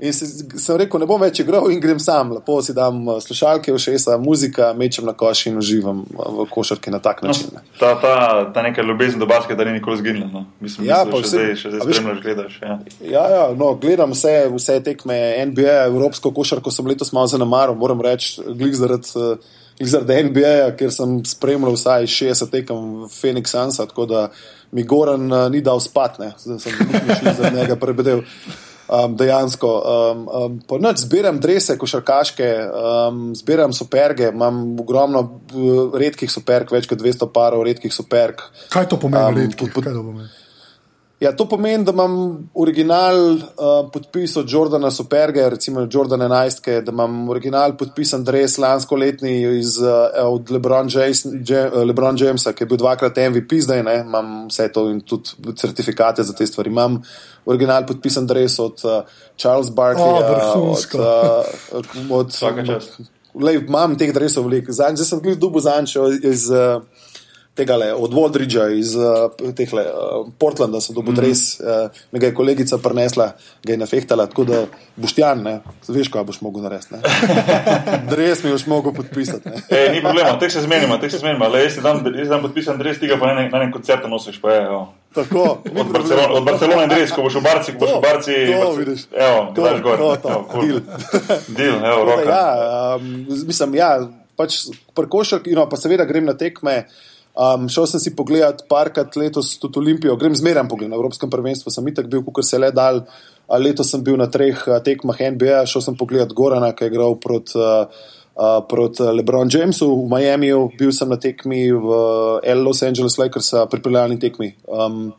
In si, sem rekel, ne bom več igral in grem sam. Lepo si dam uh, slušalke, všesa, muzika, mečem na koš in uživam uh, v košarki na tak no, način. Ne. No, ta, ta, ta neka ljubezen do baske, da ni nikoli zginila. No. Mislim, ja, mislim, vse, zdaj, še zdaj spremljaš, gledaš. Ja, ja, ja no, gledam vse, vse tekme NBA, Evropsko košarko sem letos malo zanemaril, moram reči, glik zaradi. Uh, Zaradi NBA, ker sem spremljal vsaj 60 tekem Phoenix Suns, tako da mi Goran uh, ni dal spati, zdaj sem mišljen za njega prebedel um, dejansko. Um, um, Noč zbirам drese, košarkaške, um, zbiram superge, imam ogromno uh, redkih superg, več kot 200 parov redkih superg. Kaj to pomeni, um, redkih? Pod, pod, Ja, to pomeni, da imam original uh, podpis od Jordana Superga, recimo Jordan 11, da imam original podpisan dres lansko letni iz, uh, od Lebron, James, uh, Lebron Jamesa, ki je bil dvakrat MVP, zdaj ne, imam vse to in tudi certifikate za te stvari. Imam original podpisan dres od uh, Charles Barkley. Oh, od, uh, od, od, lej, imam teh dresov veliko. Zdaj sem bil dubo zančo iz. Uh, tega le, od Waldridgea iz uh, tehle, uh, Portlanda, sem dobil mm. res, uh, me ga je kolegica prenesla, ga je nafehtala, tako da boš tjan, ne, veš, kaj boš mogel narediti. Dres mi boš mogel podpisati. E, ni problema, tek se zmenimo, tek se zmenimo, le jaz si dan, dan podpisan, dres tega pa na enem koncertu nosiš, pa je. Tako, od Barcelone, od Barcelone dres, ko boš v Barci, ko boš v Barci. To, vidiš. Evo, to, daš gor. To, to, evo, cool. deal. Deal, evo, roka. Ja, um, mislim, ja, pač prkošak, no, pa seveda grem na tekme. Um, šel sem si pogledat parkrat letos tudi Olimpijo, grem zmeraj pogledat na Evropskem prvenstvu, sem itak bil, kot se le dal. Letos sem bil na treh tekmah NBA, šel sem pogledat Gorana, ki je igral proti uh, uh, prot LeBron Jamesu v Miamiju, bil sem na tekmi v Los Angeles Lakers, pripeljalni tekmi. Um,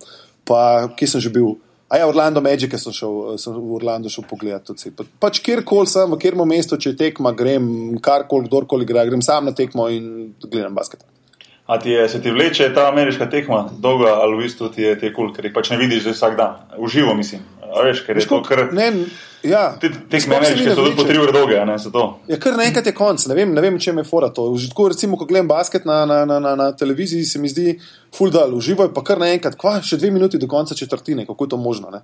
pa kje sem že bil? A ja, Orlando Magic sem šel, sem v Orlando šel pogledat. Pa, pač kjerkoli sem, v kjerem mestu, če tekma, grem karkoli, kdorkoli igra, grem sam na tekmo in gledam basket. A ti je, se ti vleče ta ameriška tekma, dolga ali v bistvu ti je kul, ker jih pač ne vidiš vsak dan, uživo mislim. A veš, ker je to kar. Ne, ja. Te tekme ameriške so tudi po tri ure dolge, ne se to. Ja, kar naenkrat je konc, ne vem, ne vem če me fora to. Tako recimo, ko gledam basket na, na, na, na, na televiziji, se mi zdi full dal, uživo je pa kar naenkrat, kva, še dve minuti do konca četrtine, kako je to možno, ne?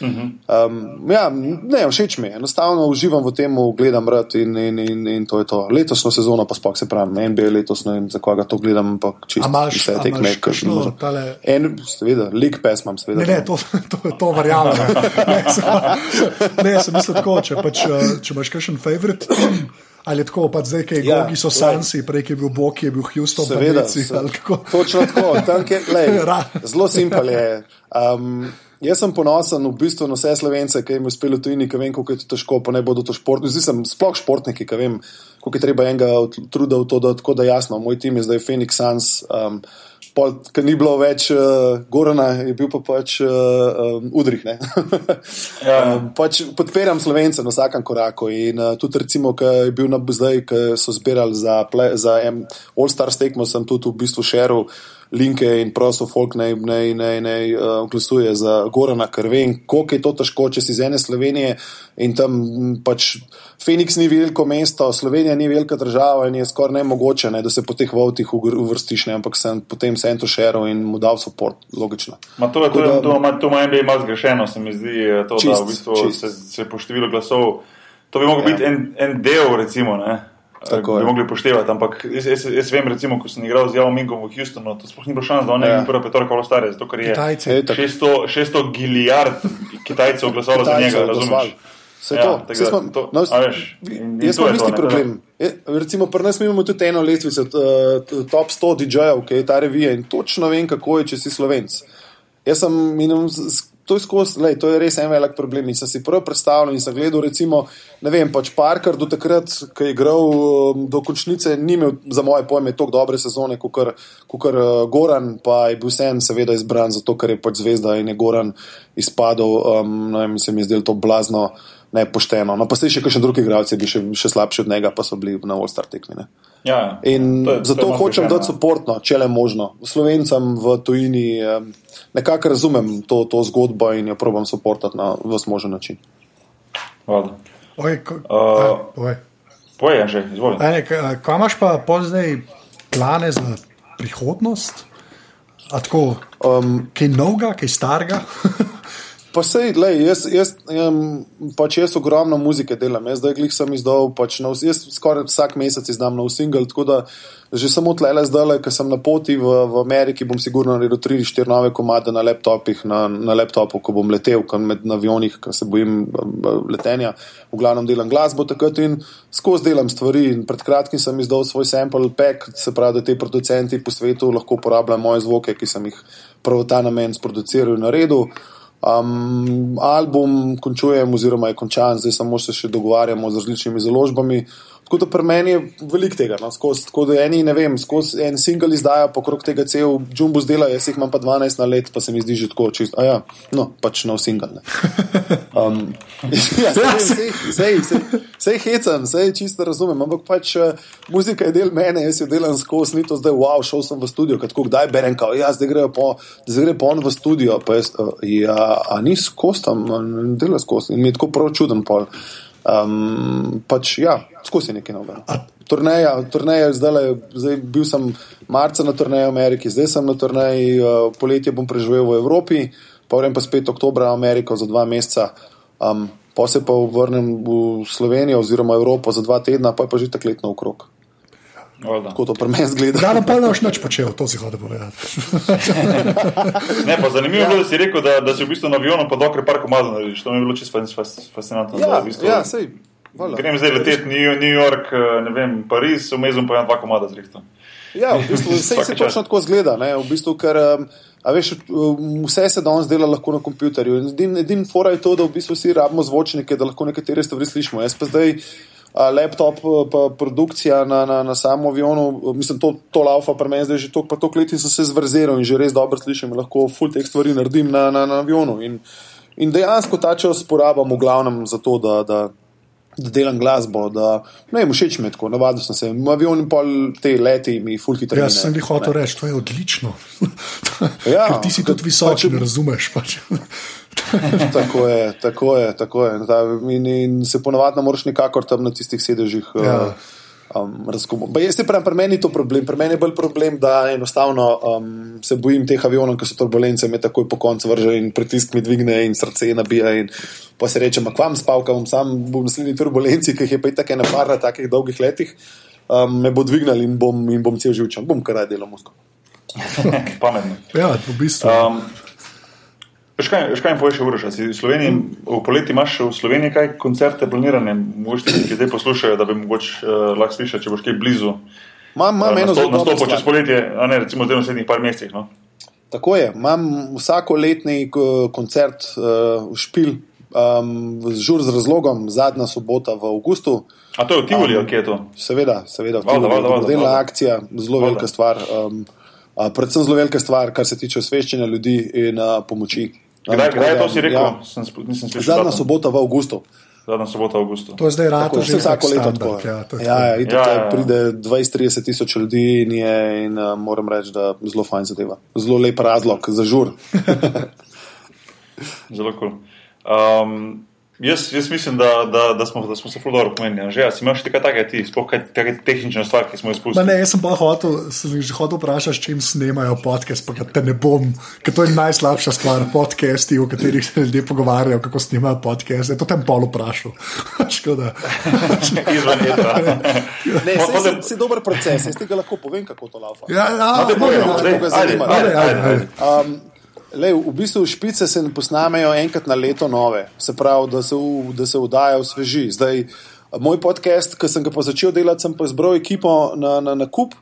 Um, ja, ne, všeč mi je, enostavno uživam v tem, gledam rad in, in, in, in to je to. Letosno sezono pa spok se pravi, NBA letos, ne vem, za koga to gledam, ampak čisto vse te tekme. En, seveda, lik pes imam, seveda. Ne, ne, to, to, to verjamem. ne, ne, sem mislil tako, če, pač, če imaš kakšen favorit. Ali je tako, pa zdaj, ki ja, so Sansi, prej je bil Bok, je bil Houston, seveda. Panici, točno tako, tam je, lej, zelo simpel je. Um, Jaz sem ponosen v bistvu na vse slovence, ki jim je uspelo tujini, ki vem, kako je to težko, pa ne bodo to športniki. Zdaj sem sploh športniki, ki vem, koliko je treba enega truda v to, da tako da jasno. Moj tim je zdaj Phoenix Suns, um, ker ni bilo več uh, Gorana, je bil pa pač uh, um, Udrih. ja. um, pač podpiram slovence na vsakem koraku in uh, tudi recimo, ki je bil na zdaj, ki so zbirali za, za All-Star stekmo, sem tudi v bistvu šeril linke in prosto folk naj ne, ne, ne uh, glasuje za Gorana, ker vem, koliko je to težko, če si iz ene Slovenije in tam pač Phoenix ni veliko mesto, Slovenija ni velika država in je skoraj ne mogoče, ne, da se po teh votih uvrstiš, ne, ampak sem potem sem to šeril in mu dal podpor, logično. Ma to je to, da, to, to, to ima NBA malo zgrešeno, se mi zdi, to, čist, da v bistvu se, se po številu glasov. To bi lahko ja. biti en, en del, recimo. Ne? Tako bi je. mogli poštevati. Ampak jaz, jaz, jaz vem, recimo, ko sem igral z Javom Mingom v Houstonu, to sploh ni bilo šans, da on ne bi ja. prvi petorka ali stare, zato ker je Kitajci. 600, 600 gilijard Kitajcev glasovalo za njega, razumeš? Se ja, to, tega, smo, to, no, veš, in, jaz imam isti problem. Je, recimo, pri nas imamo tudi eno lestvico, top 100 DJ-jev, ki je ta revija in točno vem, kako je, če si slovenc. Jaz sem minum, to je, skozi, lej, to je res en velik problem. In sem si prvo predstavljal in sem gledal, recimo, ne vem, pač Parker do takrat, ko je igral um, do končnice, ni imel za moje pojme tako dobre sezone, kot kar uh, Goran, pa je bil vsem seveda izbran, zato ker je pač zvezda in je Goran izpadel, um, no, in se mi je zdelo to blazno. Nepošteno. No, pa ste še kakšni drugi igralci, bi še, še slabši od njega, pa so bili na All-Star tekmi. Ja, in to je, zato to je hočem dati podporno, če le možno. Slovencem v tujini. Nekako razumem to, to zgodbo in jo probujem soportati na vse možen način. Poje, že izvolite. Kaj imaš pa zdaj plane za prihodnost? Tako, um, kaj novega, kaj starega? Pa sej, lej, jaz, jaz, um, pač jaz ogromno muzike delam, jaz zdaj glih sem izdal, pač nov, jaz skoraj vsak mesec izdam nov single, tako da že samo tlele zdaj, ker sem na poti v, v Ameriki, bom sigurno naredil 3-4 nove komade na laptopih, na, na laptopu, ko bom letel, ko med avionih, ker se bojim letenja, v glavnem delam glasbo takrat in skozi delam stvari. In pred kratkim sem izdal svoj sample pack, se pravi, da te producenti po svetu lahko uporabljajo moje zvoke, ki sem jih prav ta namen sproduciral in naredil. Um, album končujem, oziroma je končan, zdaj samo še dogovarjamo z različnimi založbami. Tako da pri meni je veliko tega. No, skozi, tako da eni, ne vem, skozi en single izdaja, pokrok tega cel Jumbo zdela, jaz jih imam pa 12 na let, pa se mi zdi že tako čisto. Ja, no, pač nov single. Um, ja, sej hecam, sej čisto razumem, ampak pač uh, muzika je del mene, jaz jo delam skozi, ni to zdaj, wow, šel sem v studio, kako kdaj berem, kao, ja, zdaj grejo po, zdaj gre po on v studio, pa jaz, uh, ja, a ni skozi tam, dela skozi in mi je tako prav čuden pol. Um, pač, ja, skozi nekaj novega. Turneja, turneja zdaj, zdaj bil sem marca na turneji v Ameriki, zdaj sem na turneji, uh, poletje bom preživel v Evropi, pa vrem pa spet oktobra v Ameriko za dva meseca, um, pa se pa vrnem v Slovenijo oziroma Evropo za dva tedna, pa je pa že tako letno okrog. Tako to pri meni zgleda. Da, pa ne boš nič počel, to si hoče povedati. ne, pa zanimivo je, da si rekel, da, da si v bistvu na avionu pa parko mazno narediš. To mi je bilo čisto fascinantno. Ja, v bistvu, ja, sej. Vala. Grem zdaj leteti New, New York, ne vem, Pariz, vmezem pa imam dva komada zrihta. Ja, v bistvu se vse točno tako zgleda. Ne? V bistvu, ker, a veš, vse se danes dela lahko na kompjuterju. Edin, edin fora je to, da v bistvu vsi rabimo zvočnike, da lahko nekatere stvari slišimo. Jaz pa zdaj laptop, pa produkcija na, na, na samem avionu, mislim, to, to laufa pri meni zdaj že toliko, pa toliko let in sem se zvrzel in že res dobro slišim, lahko full teh stvari naredim na, na, na avionu. In, in dejansko ta čas porabam v glavnem za to, da, da, da delam glasbo, da ne vem, všeč mi je tako, navadil sem se. V avionu in pol te leti mi full hitro. Jaz sem jih hotel reči, to je odlično. ja, ti si tudi visok, če ne razumeš. Pač. tako je, tako je. Tako je. In, in se ponovadi ne moreš nikakor tam na tistih sedežih. Ja. Um, Jaz se pravim, pri meni je to problem. Pri meni je bolj problem, da enostavno um, se bojim teh avionov, ki so turbulence, me takoj po koncu vrže in pritisk mi dvigne in srce nabija. In pa se reče, kvam spavkam, sam bom naslednji turbulenci, ki jih je pa tako ena par na takih dolgih letih, um, me bo dvignil in bom, in bom cel živčen, bom kar delal mozgo. Pametno. Ja, v bistvu. Um, Škaj, škaj jim poveš, Uroš, si v Sloveniji, v poleti imaš v Sloveniji kaj koncerte planirane, mogoče ti zdaj poslušajo, da bi mogoče uh, lahko slišali, če boš kaj blizu. Imam, imam eno zelo dobro. Nastopo čez poletje, a ne recimo zdaj v naslednjih par mesecih. No? Tako je, imam vsako letni koncert uh, v Špil, um, žur z razlogom, zadnja sobota v Augustu. A to je v Tivoli, um, kje je to? Seveda, seveda, v Tivoli. Delna akcija, zelo velika stvar. Um, uh, predvsem zelo velika stvar, kar se tiče osveščanja ljudi in uh, pomoči. Kdaj, kdaj je to si rekel? Ja. Sem, nisem slišal. Zadnja sobota v Augustu. Zadnja sobota v Augustu. To je zdaj rado, že vsako leto tako. Ja, tako. ja, ja, ja, ja. pride 20-30 tisoč ljudi in, je, in uh, moram reči, da je zelo fajn zadeva. Zelo lep razlog za žur. zelo kul. Cool. Um, Jaz, jaz mislim, da, da, da, smo, da smo se fuldo pomenili. Že si imaš nekaj takega, ti sploh kaj tehnične stvari, ki smo jih spustili. Ne, jaz sem pa hotel, sem že hotel vprašati, s čim snemajo podcast, pa te ne bom, ker to je najslabša stvar, podcasti, o katerih se ljudje pogovarjajo, kako snemajo podcast. To tem pol vprašal. Škoda. Izven. Ne, se, si dober proces, jaz tega lahko povem, kako to laufa. Ja, ja, no, te povem, da te zanima. Ajde, ajde, ajde. Um, Le, v bistvu špice se posnamejo enkrat na leto nove, se pravi, da se, v, da se vdajajo sveži. Zdaj, moj podcast, ki sem ga pa začel delati, sem pa zbral ekipo na, na, na kup,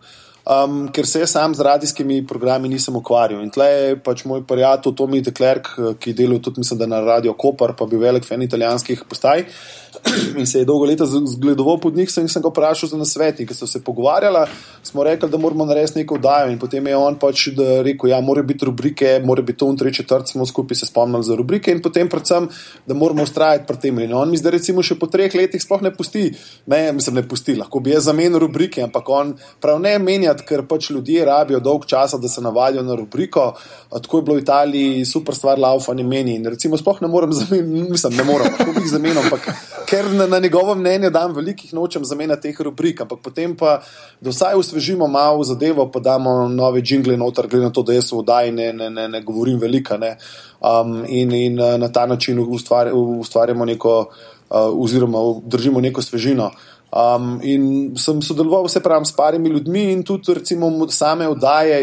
um, ker se sam z radijskimi programi nisem ukvarjal. In tle je pač moj prijatelj Tomi Deklerk, ki je delal tudi, mislim, da na Radio Koper, pa bil velik fan italijanskih postaj. in se je dolgo leta zgledoval pod njih, in sem ga vprašal za nasvet. Ker so se pogovarjali, smo rekli, da moramo narediti neko oddajo. In potem je on pač rekel, da ja, mora biti rubrike, mora biti to in tri četrt, smo skupaj se spomnili za rubrike in potem predvsem, da moramo ustrajati pri tem. In on mi zdaj, recimo, še po treh letih sploh ne pusti, ne, mislim, ne pusti, lahko bi jaz zamenil rubrike, ampak on prav ne menjati, ker pač ljudje rabijo dolg časa, da se navadijo na rubriko. Tako je bilo v Italiji super stvar, laufanje meni. In recimo, sploh ne morem zamenjati, mislim, ne morem, lahko jih zamenjal, ampak ker na, na njegovo mnenje dam velikih nočem zamenjati teh rubrik, ampak potem pa, da vsaj usvežimo malo zadevo, pa damo nove jingle noter, glede na to, da jaz v oddaji ne, ne, ne, ne govorim velika. Ne. Um, in, in uh, na ta način ustvar, ustvarjamo neko, uh, oziroma držimo neko svežino. Um, in sem sodeloval vse pravim s parimi ljudmi in tudi recimo same oddaje,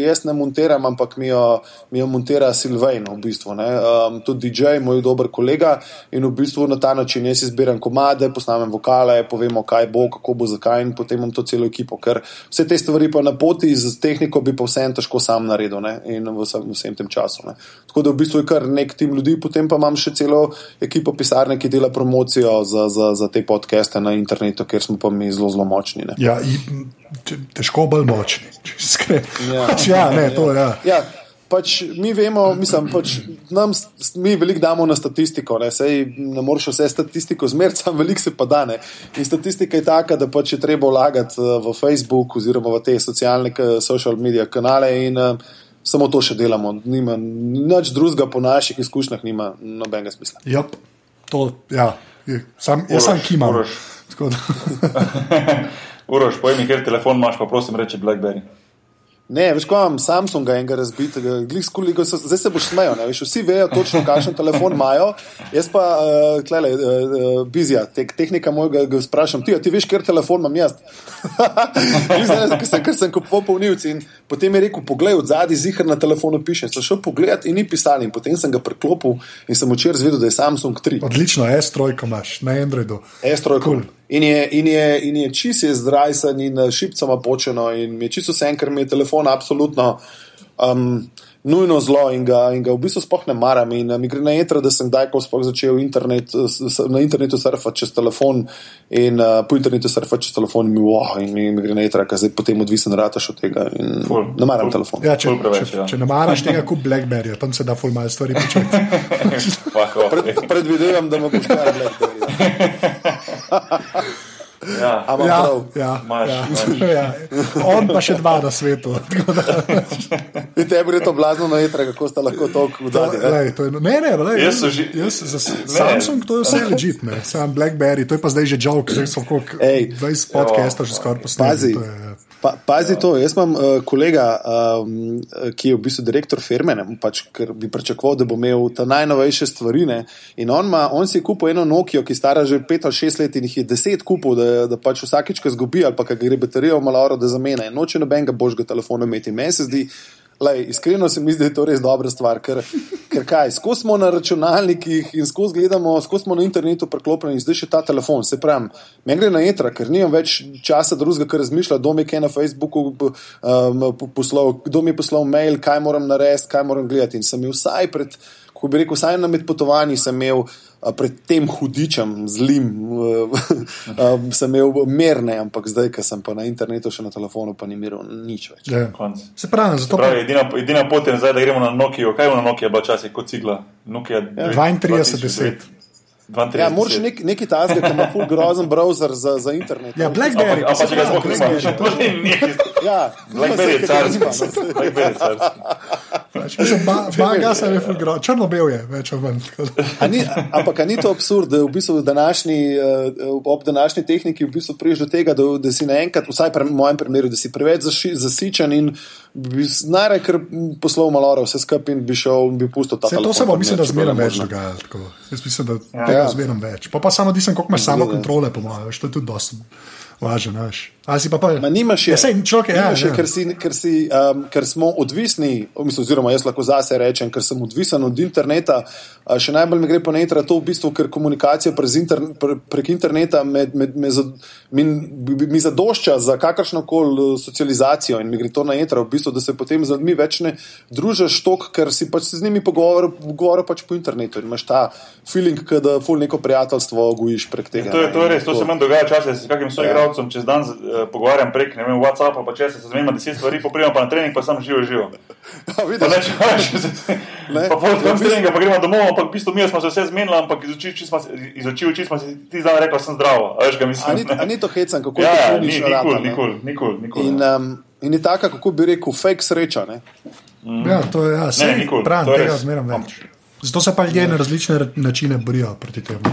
jaz ne montiram, ampak mi jo, mi jo montira Silvain, v bistvu. Um, tudi DJ, moj dober kolega in v bistvu na ta način jaz izbiram komade, posnamem vokale, povemo, kaj bo, kako bo, zakaj in potem imam to celo ekipo, ker vse te stvari pa na poti z tehniko bi pa vsem težko sam naredil ne? in v vsem, vsem tem času. Ne? Tako da v bistvu je kar nek tim ljudi, potem pa imam še celo ekipo pisarne, ki dela promocijo za, za, za te podcaste na internetu svetu, kjer smo pa mi zelo, zelo močni. Ne. Ja, težko bolj močni. Ja, pač, ja, ne, to, ja. Ja. Pač mi vemo, mislim, pač nam, mi veliko damo na statistiko. Ne, Sej, ne moreš vse statistiko zmeriti, samo veliko se pa da. Ne. In statistika je taka, da pač je treba vlagati eh, v Facebook oziroma v te socialne social media kanale in uh, samo to še delamo. Nima nič drugega po naših izkušnjah, nima nobenega smisla. Yep. To, ja. Je, sam, jaz sam kimam. Uroš. Uroš, pojmi, kjer telefon imaš, pa prosim reči Blackberry. Ne, veš, ko imam Samsunga enega razbitega, se, zdaj se boš smejal, ne, veš, vsi vejo točno, kakšen telefon imajo. Jaz pa, uh, klele, uh, uh, bizija, te, tehnika mojega, ga sprašam, ti, a ti veš, ker telefon imam jaz. Zdaj, ker sem, ker sem kupoval polnilci in potem je rekel, poglej, od zadaj zihar na telefonu piše. Sem šel pogledat in ni pisal in potem sem ga preklopil in sem včeraj zvedel, da je Samsung 3. Odlično, S-trojko imaš na Androidu. Estro je Cool. In je, in je, in je čist je zdrajsan in eh, šipcama počeno in mi je čisto vse, ker mi je telefon absolutno um, nujno zlo in ga, in ga v bistvu sploh ne maram. In uh, mi gre na jetra, da sem kdaj ko sploh začel internet, eh, na internetu surfati čez telefon in uh, po internetu surfati čez telefon in mi, wow, in mi, mi gre na jetra, ker zdaj potem odvisen rataš od tega in Ful, ne maram ful. telefon. Ja, če, preveč, če, ja. če ne maraš tega, kup Blackberry, tam se da ful malo stvari početi. Pred, predvidevam, da me boš kar gledal. Ja. Ampak Ja, prav. ja, Imaš, ja, imaš. ja. On pa še dva na svetu. Tako tebi je to blazno na jetra, kako sta lahko lej, to je, ne, ne, lej, Jaz so že- jaz, za Samsung to je vse legit, ne. Sam Blackberry, to je pa zdaj že joke, zdaj so Ej. 20 podcastov že skoraj Pazi. Pa, pazi to, jaz imam uh, kolega, um, ki je v bistvu direktor firme, ne, pač, ker bi pričakoval, da bo imel ta najnovejše stvari. Ne, in on, ma, on si je kupil eno Nokijo, ki stara že 5 ali 6 let in jih je 10 kupil, da, da pač vsakič, ko zgubi ali pa gre baterija v maloro, da zamena. In noče nobenega božjega telefona imeti. Meni se zdi, Lej, iskreno se mi zdi, da je to res dobra stvar, ker, ker kaj, skozi smo na računalnikih in skozi gledamo, skozi smo na internetu preklopljeni zdaj še ta telefon. Se pravi, meni gre na jetra, ker nimam več časa drugega, kar razmišlja, kdo mi je na Facebooku um, po- poslal, kdo mi je poslal mail, kaj moram narediti, kaj moram gledati. In sem imel vsaj pred, ko bi rekel, vsaj na med potovanji sem imel a, pred tem hudičem, zlim, uh, sem imel merne, ampak zdaj, ker sem pa na internetu še na telefonu, pa ni miral nič več. Ja. Konc. Se pravi, zato Pravi, edina, edina pot je nazaj, da gremo na Nokijo. Kaj je na Nokija bila časih kot cigla? Nokia Ja, 3210. 32. Ja, moraš nek, nekaj tazga, ki ima ful grozen browser za, za internet. Ja, Blackberry, Ampak, pa se ampak če ga pravi, sploh Blackberry, nimaš, Ja, Blackberry je saj, ker ga nima, carski. no. Blackberry je carski. Mislim, ba- Baga se je ful gro, črno-bel je, več ali manj. tako da. A ni, ampak a ni to absurd, da v bistvu v današnji, eh, ob današnji tehniki v bistvu priješ do tega, da, da si naenkrat, vsaj pri mojem primeru, da si preveč zaši, zasičen in bi najraje kar poslal malo vse skupaj in bi šel in bi pustil ta to telefon. se bo, pa mislim, da zmeraj več možno. dogajalo. tako. Jaz mislim, da Ja. Tega Ja. zmeraj več. Pa, pa samo odvisen, koliko imaš samo kontrole, po mojem, to je tudi dosti važno. veš. Ali si pa pa. Ma nimaš je, Ja, sej, človek je, ja, nimaš je ja. ker, si, ker, si, um, ker smo odvisni, mislim, oziroma jaz lahko zase rečem, ker sem odvisen od interneta. Še najbolj mi gre po netra to, v bistvu, ker komunikacija prez interne, pre, prek interneta med, med, me, zad- mi, mi, mi zadošča za kakršno koli socializacijo in mi gre to na jetra, v bistvu, da se potem z ljudmi več ne družiš tok, ker si pač z njimi pogovarjal pogovarjal pač po internetu in imaš ta feeling, da ful neko prijateljstvo gojiš prek tega. To je, to je in res, to se meni dogaja včasih, s kakim soigralcem čez dan uh, pogovarjam prek ne vem, WhatsAppa, pa če se zmenimo deset stvari, poprijemo pa na trening, pa sam živo živo. Ja, Pa vidiš, ne, če rečeš, Ne. pa pol Ja, tam bistvu- treninga, pa gremo domov, ampak v bistvu mi smo se vse zmenili, ampak iz oči v oči smo si- iz oči v oči smo si ti zdaj rekli, da sem zdrav. A veš, ga A mislim. ni, a ni to hecan, kako Ja, je ja, to ni, klinično nikoli, rata, ne? nikoli, nikoli, nikoli. In, um, in je taka, kako bi rekel, fake sreča. Ne? Ja, to je, ja, to je tega zmeraj več. Zato se pa ljudje na različne ra- načine borijo proti temu.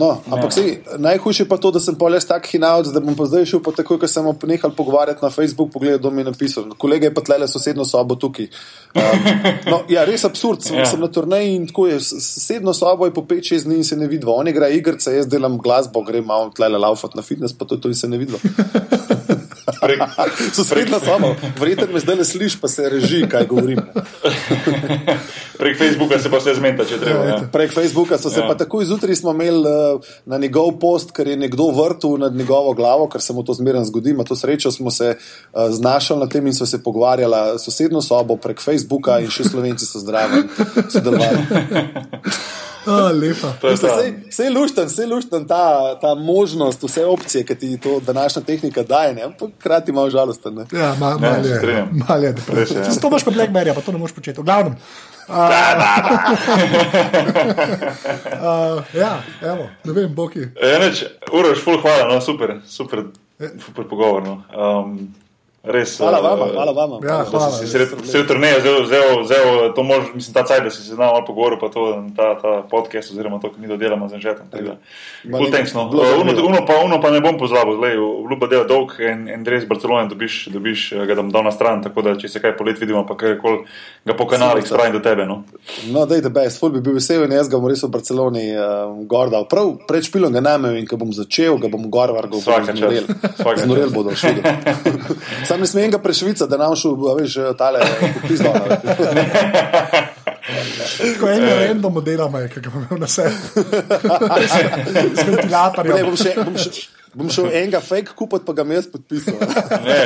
No, ampak ja. najhujše pa to, da sem pol jaz tak hinavc, da bom pa zdaj šel pa takoj, ko sem nehal pogovarjati na Facebook, pogledal, kdo mi je napisal. Kolega je pa tlele sosedno sobo tukaj. Um, no, ja, res absurd, sem, Ja. sem na turneji in tako je. Sosedno sobo je po 5-6 dni in se ne vidi. On igra igrice, jaz delam glasbo, grem malo tlele laufati na fitness, pa to, in se ne. Prek, Sosedna soba, verjetno me zdaj le slišiš, pa se reži, kaj govorim. prek Facebooka se pa vse zmeta, če treba. Ja. Prek Facebooka so se Ja. ja. pa takoj zjutraj smo imeli uh, na njegov post, ker je nekdo vrtel nad njegovo glavo, ker se mu to zmeraj zgodi. Ma to srečo smo se uh, znašli na tem in so se pogovarjali sosedno sobo prek Facebooka in še slovenci so zdravi sodelovali. Ta. Vse je lušten, vse je lušten ta, ta možnost, vse opcije, ki ti to današnja tehnika daje, ne? ampak hkrati malo žalosten. Ne? Ja, ma, Ne, mal se je. strinjam. Mal je ja. Zato imaš pa Blackberry, pa to ne moreš početi. V glavnem. Uh, uh, ja, evo, ne vem, Boki. Ja, neč, Uroš, ful hvala, no, super, super, super pogovor. No. Um, Res, Hvala eh, vam, hvala vam. Ja, hvala. si sred- vse v turneji vzel, vzel, vzel to mož, mislim, ta cajt, da si se znal malo pogovoril, pa to, ta, ta podcast, oziroma to, kar mi dodelamo z Anžetom. ne- thanks, no. Uh, zanimivo. Uno, uno, pa, uno pa ne bom pozabil, zdaj, vluba dela dolg in, in res Barcelona dobiš, dobiš, eh, ga dam dal na stran, tako da če se kaj polet vidimo, pa karkoli ga po kanalih spravim do tebe. No. No, da je the best, ful bi bil vesel in jaz ga bom res v Barceloni um, gor dal. Prav pred špilom ga najmem in ko bom začel, ga bom gor vargal. Svaka čast. Svaka Znorel bodo všude. Sam ne smem ga prešvica, da nam šel, veš, tale veš. Tako enega random delama je, ki ga imam na sebi. Z Ne, ventilatorjem. bom, še, bom, še, bom šel enega fake kupiti, pa ga bom jaz podpisal. Ne,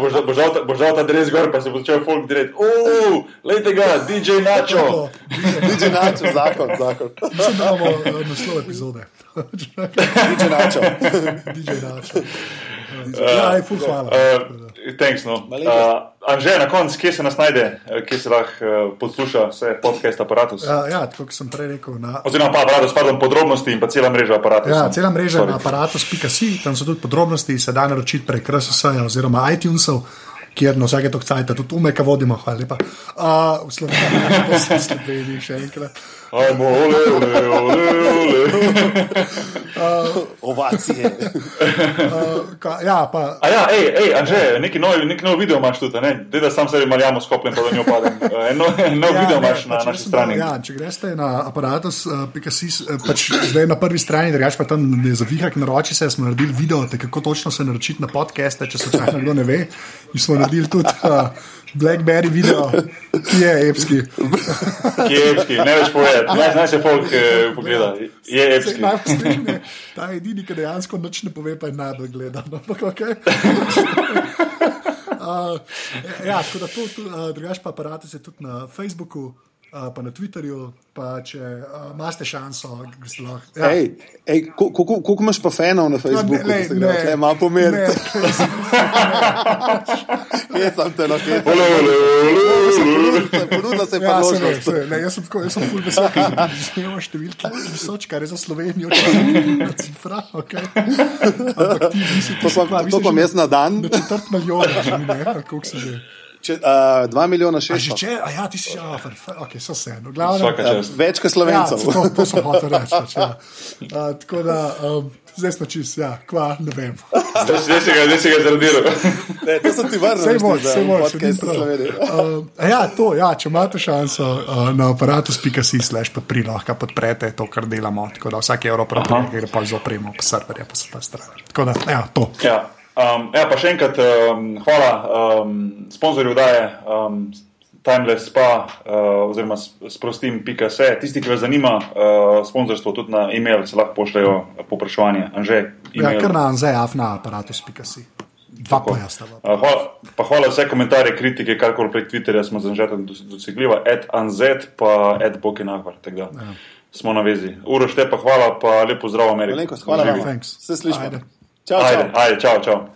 boš boš dal ta- boš dal ta dres gor, pa se bo začel folk direti. Uf, lejte ga, DJ Nacho. Nič načo, zakon, zakon. Mislim, da imamo eh, naslov epizode. Nič načo. DJ Nacho. Ja, je ful hvala. Uh, thanks, no. Uh, Anže, na koncu, kje se nas najde, eh, kje se lahko uh, posluša vse podcast aparatus? Ja, ja, tako kot sem prej rekel. Na, Oziroma, pa aparatus, pardon, podrobnosti in pa cela mreža aparatus. Ja, cela mreža Sorry. na aparatus.si, tam so tudi podrobnosti, se da naročiti prek RSS-ja oziroma iTunesov, kjer na vsake tok cajt tudi umeka vodimo, hvala lepa. Uh, v Sloveniji, pa se v Sloveniji še enkrat. Ajmo, ole, ole, ole, ole. Ovacije. Uh, ka, ja, pa A ja, hej, hej, Anže, neki novi, neki novi video imaš tudi, ne? Dej, da sam sebi maljamo skopljen, pa da njo padem. Eh, En nov, en nov Ja, video ne, imaš na pač naši strani. dal- Ja, če greste na aparatus.si, pač zdaj na prvi strani, drugač pa tam je zavihak naroči se, smo naredili video, te, kako točno se naročiti na podcaste, če se čak nekdo ne ve. In smo naredili tudi uh, Blackberry video, ki je epski. Ki je epski, ne več povedati. Naj, naj se folk eh, pogleda. Je epski. Najbolj smešen je, ta edini, ki dejansko nič ne pove, pa je najbolj gledan. Ampak ok. Uh, ja, tako da to, uh, drugač pa aparatus je tudi na Facebooku, uh, pa na Twitterju, pa če uh, imate šanso, greste lahko. Ja. Ej, ej, ko- ko- ko- koliko imaš pa fanov na Facebooku? Ne, ki se ne, grejo tle malo pomeriti. ne. Jaz sem te lahko. Ole, ole, ole. Ponudila se je Ja, sem, priložnost. se, ne, jaz sem tako, jaz sem ful vesel, ker imamo številke visoč, kar je za Slovenijo čudna cifra. Okay. Ampak ti nisi To pa- to pa jaz na dan. Na četrt milijona, že ne, koliko se že. Če, uh, 2 milijona A že 600. če, a ja, ti si že, ok, so se, no, glavno. Ja, več kot Ja, slovencev. to, to sem hotel reči. Pač, ja. uh, tako da, um, zdaj smo čist, ja, kva, ne vem. Zdaj si ga, zdaj si ga zaradiral. Ne, to sem ti vrnil. Sej moč, za sej moč. Uh, ja, to, ja, če imate šanso uh, na aparatus.si slash podpri, lahko podprete to, kar delamo. Tako da vsak evro pravi, gre pa z opremo, pa serverje, pa se ta stran. Tako da, ja, to. Ja. Um, ja, pa še enkrat um, hvala um, sponzorju daje um, Timeless Spa uh, oziroma sprostim.se. Tisti, ki vas zanima uh, sponzorstvo, tudi na e-mail se lahko pošljajo popraševanje. Anže, Ja, kar na anzejaf na aparatus.si. Dva pojasnava. Uh, hvala, pa hvala vse komentarje, kritike, karkoli prek Twitterja smo zanžetem dosegljiva, at anzet pa at bokenahvar. Ja. Smo na vezi. Uroš te pa hvala, pa lepo zdrav. Malenkost, hvala vam. thanks. Se slišimo. Ajde. Ciao, ciao. Haydi, haydi, ciao, ciao.